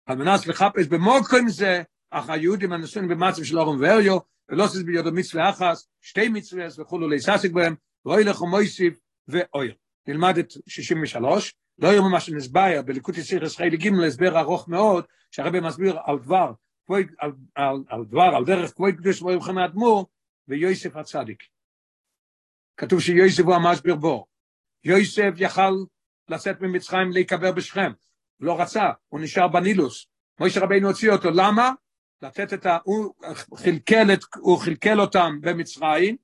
על מנס לחפש במוקרים זה, אך היהודים הנשואים במצב של אורם ואריו, ולא עושה ביודו מצווה אחס, שתי מצווה וכולו להיססק בהם, ואוי לכו מויסיף ואוי. נלמד את 63, לא יאמר מה שנסבייר, בליקוד יציר ישראלי ג' להסבר ארוך מאוד, שהרבא מסביר על דבר, על, על, על דבר, על דרך כבוד קדוש ברוך הוא האדמו"ר, ויוסף הצדיק. כתוב שיוסף הוא המשבר בור. יוסף יכל לצאת ממצרים להיקבר בשכם, לא רצה, הוא נשאר בנילוס. מוישה רבינו הוציא אותו, למה? לתת את ה... הוא חלקל, את, הוא חלקל אותם במצרים,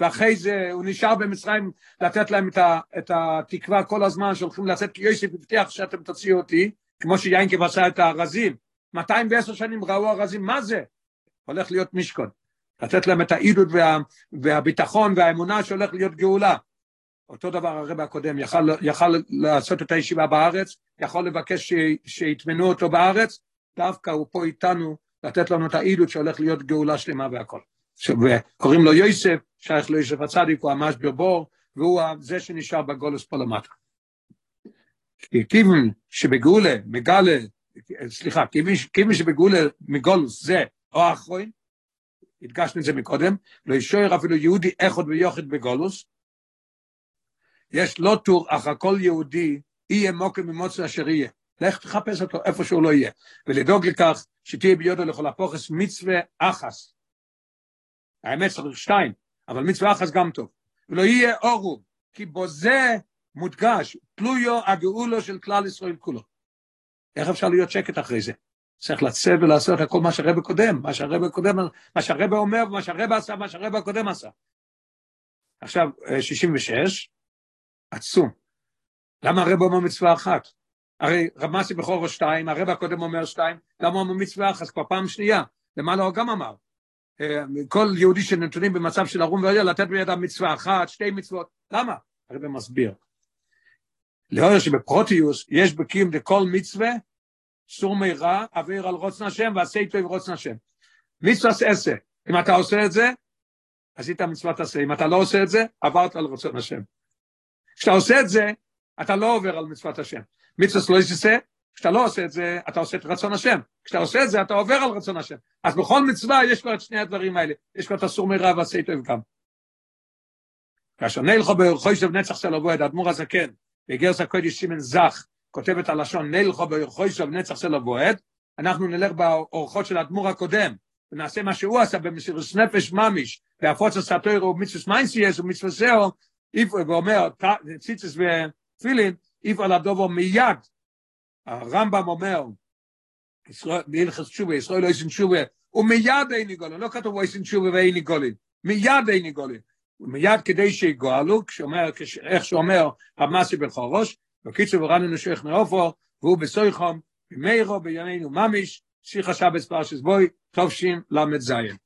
ואחרי זה הוא נשאר במצרים לתת להם את, ה, את התקווה כל הזמן שהולכים לצאת, כי יוסף הבטיח שאתם תוציאו אותי, כמו שיינקב עשה את הארזים. 210 שנים ראו ארזים, מה זה? הולך להיות משכון. לתת להם את העידוד וה, והביטחון והאמונה שהולך להיות גאולה. אותו דבר הרב הקודם, יכל, יכל לעשות את הישיבה בארץ, יכול לבקש שיטמנו אותו בארץ, דווקא הוא פה איתנו לתת לנו את העידוד שהולך להיות גאולה שלמה והכל. וקוראים לו יוסף, שייך ליוסף הצדיק, הוא ממש ברבור, והוא זה שנשאר בגולוס פה למטה. כיוון שבגאולה, מגלה, סליחה, כיוון שבגאולה מגולוס זה או האחרון, הדגשנו את זה מקודם, לא ישוער אפילו יהודי אחד ויוחד בגולוס, יש לא טור, אך הכל יהודי, יהיה מוקר ממוצא אשר יהיה. לך תחפש אותו איפה שהוא לא יהיה. ולדאוג לכך שתהיה ביודו לכל הפוכס מצווה אחס. האמת צריך שתיים, אבל מצווה אחס גם טוב. ולא יהיה אורו, כי בו זה מודגש, תלויו הגאולו של כלל ישראל כולו. איך אפשר להיות שקט אחרי זה? צריך לצאת ולעשות הכל מה שהרבא קודם, מה שהרבא קודם, מה שהרבא אומר, מה שהרבא עשה, מה שהרבא הקודם עשה. עכשיו, 66, עצום. למה הרב אומר מצווה אחת? הרי רמסי בכורו שתיים, הרב הקודם אומר שתיים, למה אומר מצווה אחת? כבר פעם שנייה. למה לא גם אמר? אה, כל יהודי שנתונים במצב של ערום ועלייה, לתת בידם מצווה אחת, שתי מצוות. למה? הרב מסביר. לאור שבפרוטיוס יש בקיום דכל מצווה, סור מירא, אוויר על רוצן השם, ועשה איתו עם רוצן השם. מצווה עשה. אם אתה עושה את זה, עשית מצוות עשה. אם אתה לא עושה את זה, עברת על רצון השם. כשאתה עושה את זה, אתה לא עובר על מצוות השם. מצוות לא יעשה, כשאתה לא עושה את זה, אתה עושה את רצון השם. כשאתה עושה את זה, אתה עובר על רצון השם. אז בכל מצווה יש כבר את שני הדברים האלה. יש כבר את הסור מרע ועשה טוב גם. כאשר נלכו ברחוישב נצח של אבוהד, אדמו"ר הזקן, בגרס הקודש סימן זך, כותב את הלשון, נלכו ברחוישב נצח של אבוהד, אנחנו נלך באורחות של האדמו"ר הקודם, ונעשה מה שהוא עשה במסירות נפש ממיש, בהפוץ הסתוירו ומצווס מיינסייס ומצווס זהו, ואומר, ציצס ותפילין, איפה על הדובו מיד. הרמב"ם אומר, בהלכס תשובה, ישראל לא יסין תשובה, ומיד אין יגולין, לא כתוב הוא יסין תשובה ואין יגולין, מיד אין יגולין. מיד כדי שיגואלו, איך שאומר המסי בחורוש, בקיצור ורנו נשוח נאופו, והוא בסויחום, במאירו בימינו ממיש, שיחה שבס פרשס בוי, טוב שין למד זיין.